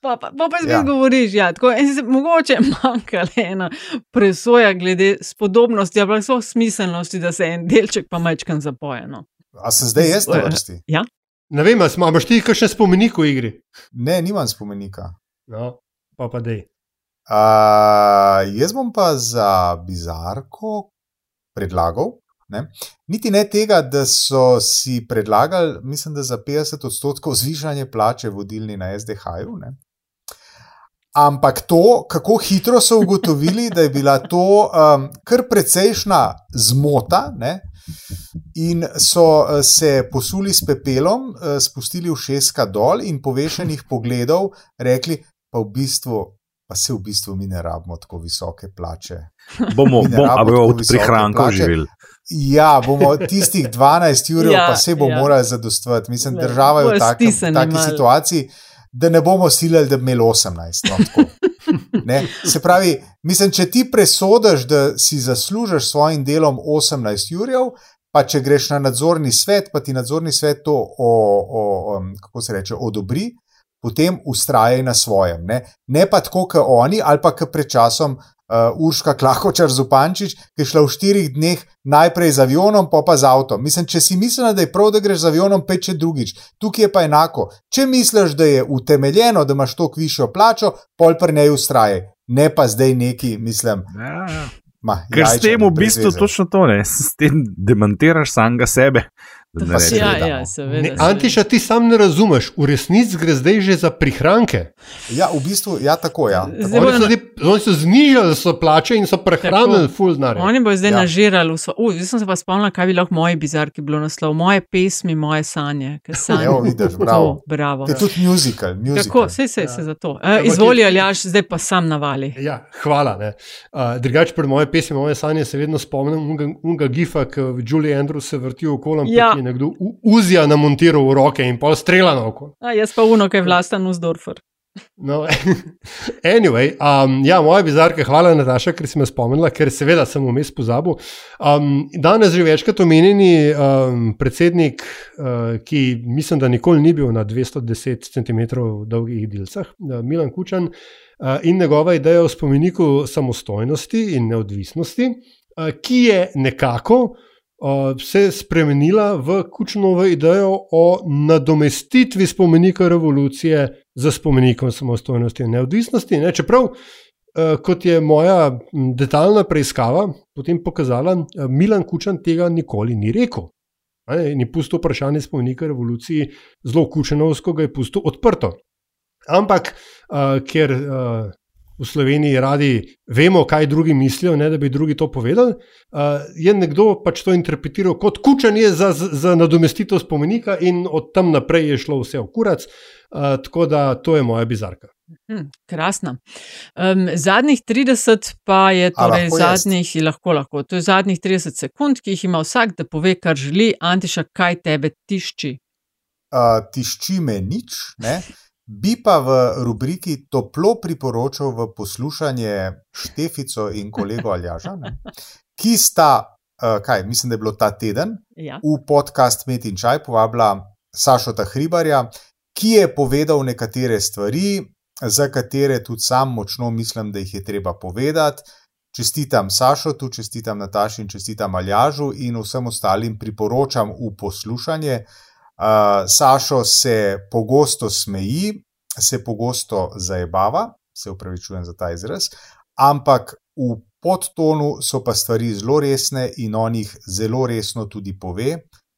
Pa, pa, pa, pa spet Ja. govoriš, ja, tako, se, mogoče manjka le ena presoja glede spodobnosti, ampak so smiselnosti, da se en delček pa mečkan zapoje. No. A sem zdaj jaz na vrsti? Ja. Ne vem, ali imaš ti kakšen spomenik v igri? Ne, nimam spomenika. No, pa pa dej. Uh, jaz bom pa za bizarko predlagal. Ne? Niti ne tega, da so si predlagali, mislim, da za 50 odstotkov zvišanje plače vodilni na SDH-ju. Ampak to, kako hitro so ugotovili, da je bila to um, kar precejšna zmota, ne? in so eh, se posuli s pepelom, eh, spustili v šeska dol in povešenih pogledov rekli, pa v bistvu, pa se v bistvu mi ne rabimo tako visoke plače. Bomo, Mi ne bom, a rabimo bomo tako od visoke prihrankov plače. živeli. Ja, bomo tistih 12 ur, Ja, pa se bo ja. morali zadostovati. Mislim, država je v taki malo. situaciji, da ne bomo silili, da bi imeli 18. No, tako. Ne? Se pravi, mislim, če ti presodiš, da si zaslužiš svojim delom 18 urjev, pa če greš na nadzorni svet, pa ti nadzorni svet to, o, o, o, kako se reče, odobri, potem ustrajaj na svojem. Ne, ne pa tako, kot oni, ali pa kot pred časom uh, Urška Klahočar Zupančič, ki je šla v štirih dneh najprej z avionom, pa pa z avtom. Mislim, če si misliš, da je prav, da greš z avionom, peče drugič. Tukaj je pa enako. Če misliš, da je utemeljeno, da imaš toliko višjo plačo, pol pri njej ustrajaj. Ne pa zdaj neki, mislim. Ja, ja. Ma, Ker s jajčan, tem v bistvu veze. točno to, ne? s tem demantiraš samega sebe. Da ne rečem. Ja, ja, seveda. Ne. Antiša, ti sam ne razumeš, v resnici gre zdaj že za prihranke. Ja, v bistvu, ja, tako ja. Tako. Zdaj Oni so, zdaj, oni so znižali so plače in so prehranili full denar. Oni bodo zdaj Ja. ja. nažirali vse. Uh, zdaj sem se pa spomnila, kaj bi lahko moji bizarki bilo naslov. Moje pesmi, moje sanje. ker Sanje. Evo, vidiš, bravo. To, bravo. Je tudi musical. musical. Tako, vse se je za to. Uh, Ampak izvoli, je- Aljaš, zdaj pa sam navali. Ja, hvala. Uh, Drugač, pri moje pesmi, moje sanje se vedno spomnim unga, unga gifa, ki Julie Andrews se vrti okoli, Ja. Je nekdo uzija namontiral v roke in pol strela na oko. A, jaz pa uno, kaj je vlastan Usdorfer. No, anyway, um, ja, moja bizarka, hvala Nataša, ker si me spomnila, ker seveda sem vmes pozabil. Um, danes že večkrat omenjeni um, predsednik, uh, ki mislim, da nikoli ni bil na 210 cm dolgih dilcah, uh, Milan Kučan uh, in njegova ideja o spomeniku samostojnosti in neodvisnosti, uh, ki je nekako uh, se spremenila v Kučanovo idejo o nadomestitvi spomenika revolucije z spomenikom samostojnosti in neodvisnosti. Ne? Čeprav, uh, kot je moja detaljna preiskava potem pokazala, uh, Milan Kučan tega nikoli ni rekel. Ne, in je pustil vprašanje spomenika revoluciji zelo kučenovsko, ga je pustil odprto. Ampak, uh, ker uh, v Sloveniji radi vemo, kaj drugi mislijo, ne da bi drugi to povedali, uh, je nekdo pač to interpretiral kot kučanje za, za, za nadomestitev spomenika, in od tam naprej je šlo vse v kurac. Uh, tako da to je moja bizarka. Hm, krasna. Um, zadnjih 30 pa je torej lahko jaz? zadnjih, lahko, lahko. To je zadnjih 30 sekund, ki jih ima vsak, da pove, kar želi. Antiša, kaj tebe tišči? uh, tišči me nič, ne? Bi pa v rubriki toplo priporočal v poslušanje Štefico in kolego Aljaža, ne? ki sta, uh, kaj, mislim, da je bilo ta teden, Ja. v podcast Met in Čaj povabila Sašota Hribarja, ki je povedal nekatere stvari, za katere tudi sam močno mislim, da jih je treba povedati. Čestitam Sašotu, čestitam Nataši in čestitam Aljažu in vsem ostalim priporočam v poslušanje. Uh, Sašo se pogosto smeji, se pogosto zajebava, se upravičujem za ta izraz, ampak v podtonu so pa stvari zelo resne in on jih zelo resno tudi pove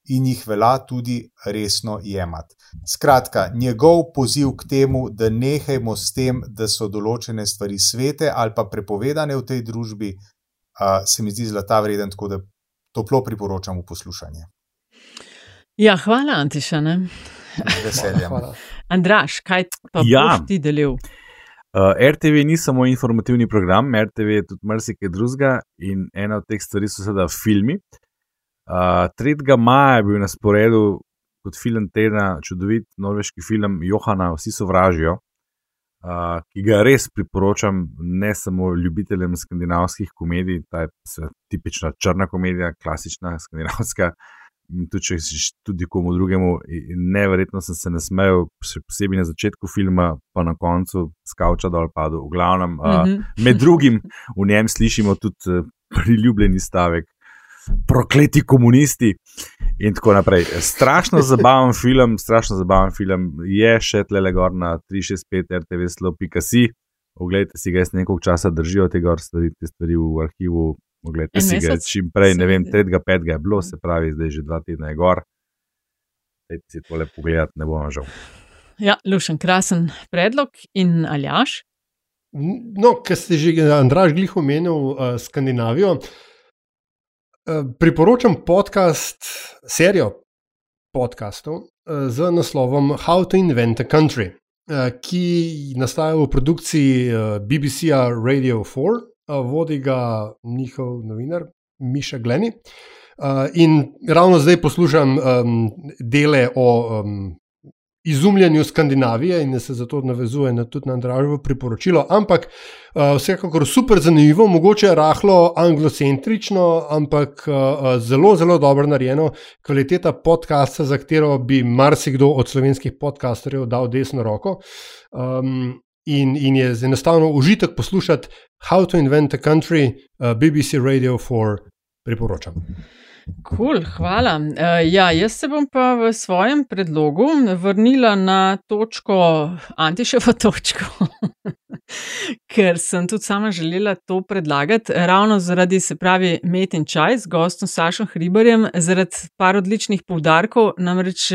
in jih velja tudi resno jemati. Skratka, njegov poziv k temu, da nehajmo s tem, da so določene stvari svete ali pa prepovedane v tej družbi, uh, se mi zdi zlata vreden, tako da toplo priporočam v poslušanje. Ja, hvala, Antiša. Ne? Veseljem. Andraš, kaj pa Ja. boš ti delil? Uh, RTV ni samo informativni program, RTV je tudi marsikaj drugega in ena od teh stvari so seveda filmi. Uh, 3. maja je bil na sporedu kot film tedna čudovit norveški film Johana, Vsi sovražijo, uh, ki ga res priporočam ne samo ljubiteljem skandinavskih komedij, ta je tipična črna komedija, klasična skandinavska. in Tudi, če si tudi komu drugemu, in neverjetno sem se nasmejal, še posebej na začetku filma, pa na koncu skavča dol padel. V glavnem, uh, Mhm. med drugim v njem slišimo tudi uh, priljubljeni stavek, prokleti komunisti in tako naprej. Strašno zabaven film, strašno zabaven film je še tle gor na 365 RTV slow.si. Oglejte si ga, jaz nekaj časa držijo te stvari, te stvari v arhivu. Oglejte En si ga čim prej, se ne vem, zdi. 3. 5. je bilo, se pravi, zdaj že dva tedna je gor. Dajte si tole pogledati, ne bom žal. Ja, Lušen, krasen predlog in Aljaš. No, ker ste že Andraž glih omenil uh, Skandinavijo, uh, priporočam podcast, serijo podkastov uh, z naslovom How to Invent a Country, uh, ki nastaja v produkciji uh, BBC-a Radio 4, uh, vodi ga njihov novinar Miša Gleni. Uh, in ravno zdaj poslušam um, dele o um, izumljanju Skandinavije in se zato navezuje na tudi na Andražovo priporočilo. Ampak uh, vsekakor super zanimivo, mogoče rahlo anglocentrično, ampak uh, zelo, zelo dobro narejeno. Kvaliteta podcasta, za katero bi marsikdo od slovenskih podcasterjev dal desno roko. Um, In, in je enostavno užitek poslušati How to Invent a Country, uh, BBC Radio 4, priporočam. Cool, hvala. Uh, ja, jaz se bom pa v svojem predlogu vrnila na točko, Antiševo točko, ker sem tudi sama želela to predlagati, ravno zaradi, se pravi, Met in Čaj z gostom Sašom Hribarjem, zaradi par odličnih poudarkov. Namreč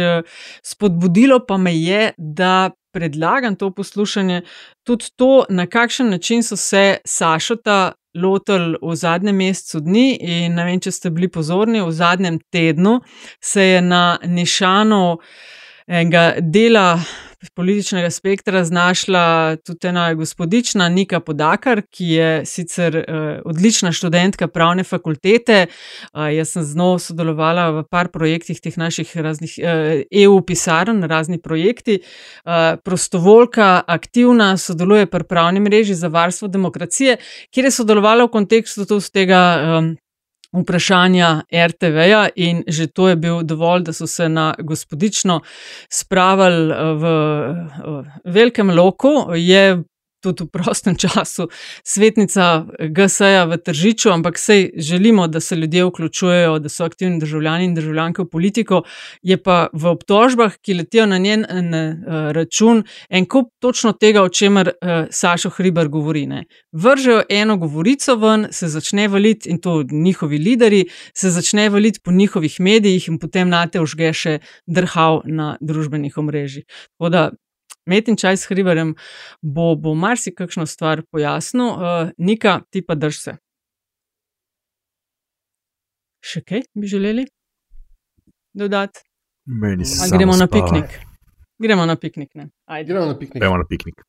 spodbudilo pa me je, da predlagam to poslušanje, tudi to, na kakšen način so se Sašota lotili v zadnjem mesecu dni. In ne vem, če ste bili pozorni, v zadnjem tednu se je na Nišanu enega dela političnega spektra znašla tudi ena gospodična Nika Podakar, ki je sicer uh, odlična študentka pravne fakultete. Uh, jaz sem z njo sodelovala v par projektih teh naših raznih uh, EU pisarn, razni projekti. Uh, prostovoljka, aktivna, sodeluje pri pravni mreži za varstvo demokracije, kjer je sodelovala v kontekstu tega. Um, vprašanja RTV-ja, in že to je bil dovolj, da so se na gospodično spravili v, v velikem loku. Je tudi v prostem času svetnica GSA v Tržiču, ampak sej želimo, da se ljudje vključujejo, da so aktivni državljani in državljanke v politiko. Je pa v obtožbah, ki letijo na njen na, uh, račun, en kup točno tega, o čemer uh, Sašo Hriber govori. Ne. Vržejo eno govorico ven, se začne valiti in to njihovi lideri, se začne valiti po njihovih medijih in potem na te užge še drhal na družbenih omrežjih. Metin čaj s hriberjem bo, bo marsikakšno stvar pojasnil. Uh, Nika, ti pa drž se. Še kaj bi želeli dodati? Meni se gremo na piknik. Gremo na piknik. Gremo na piknik. Gremo na piknik.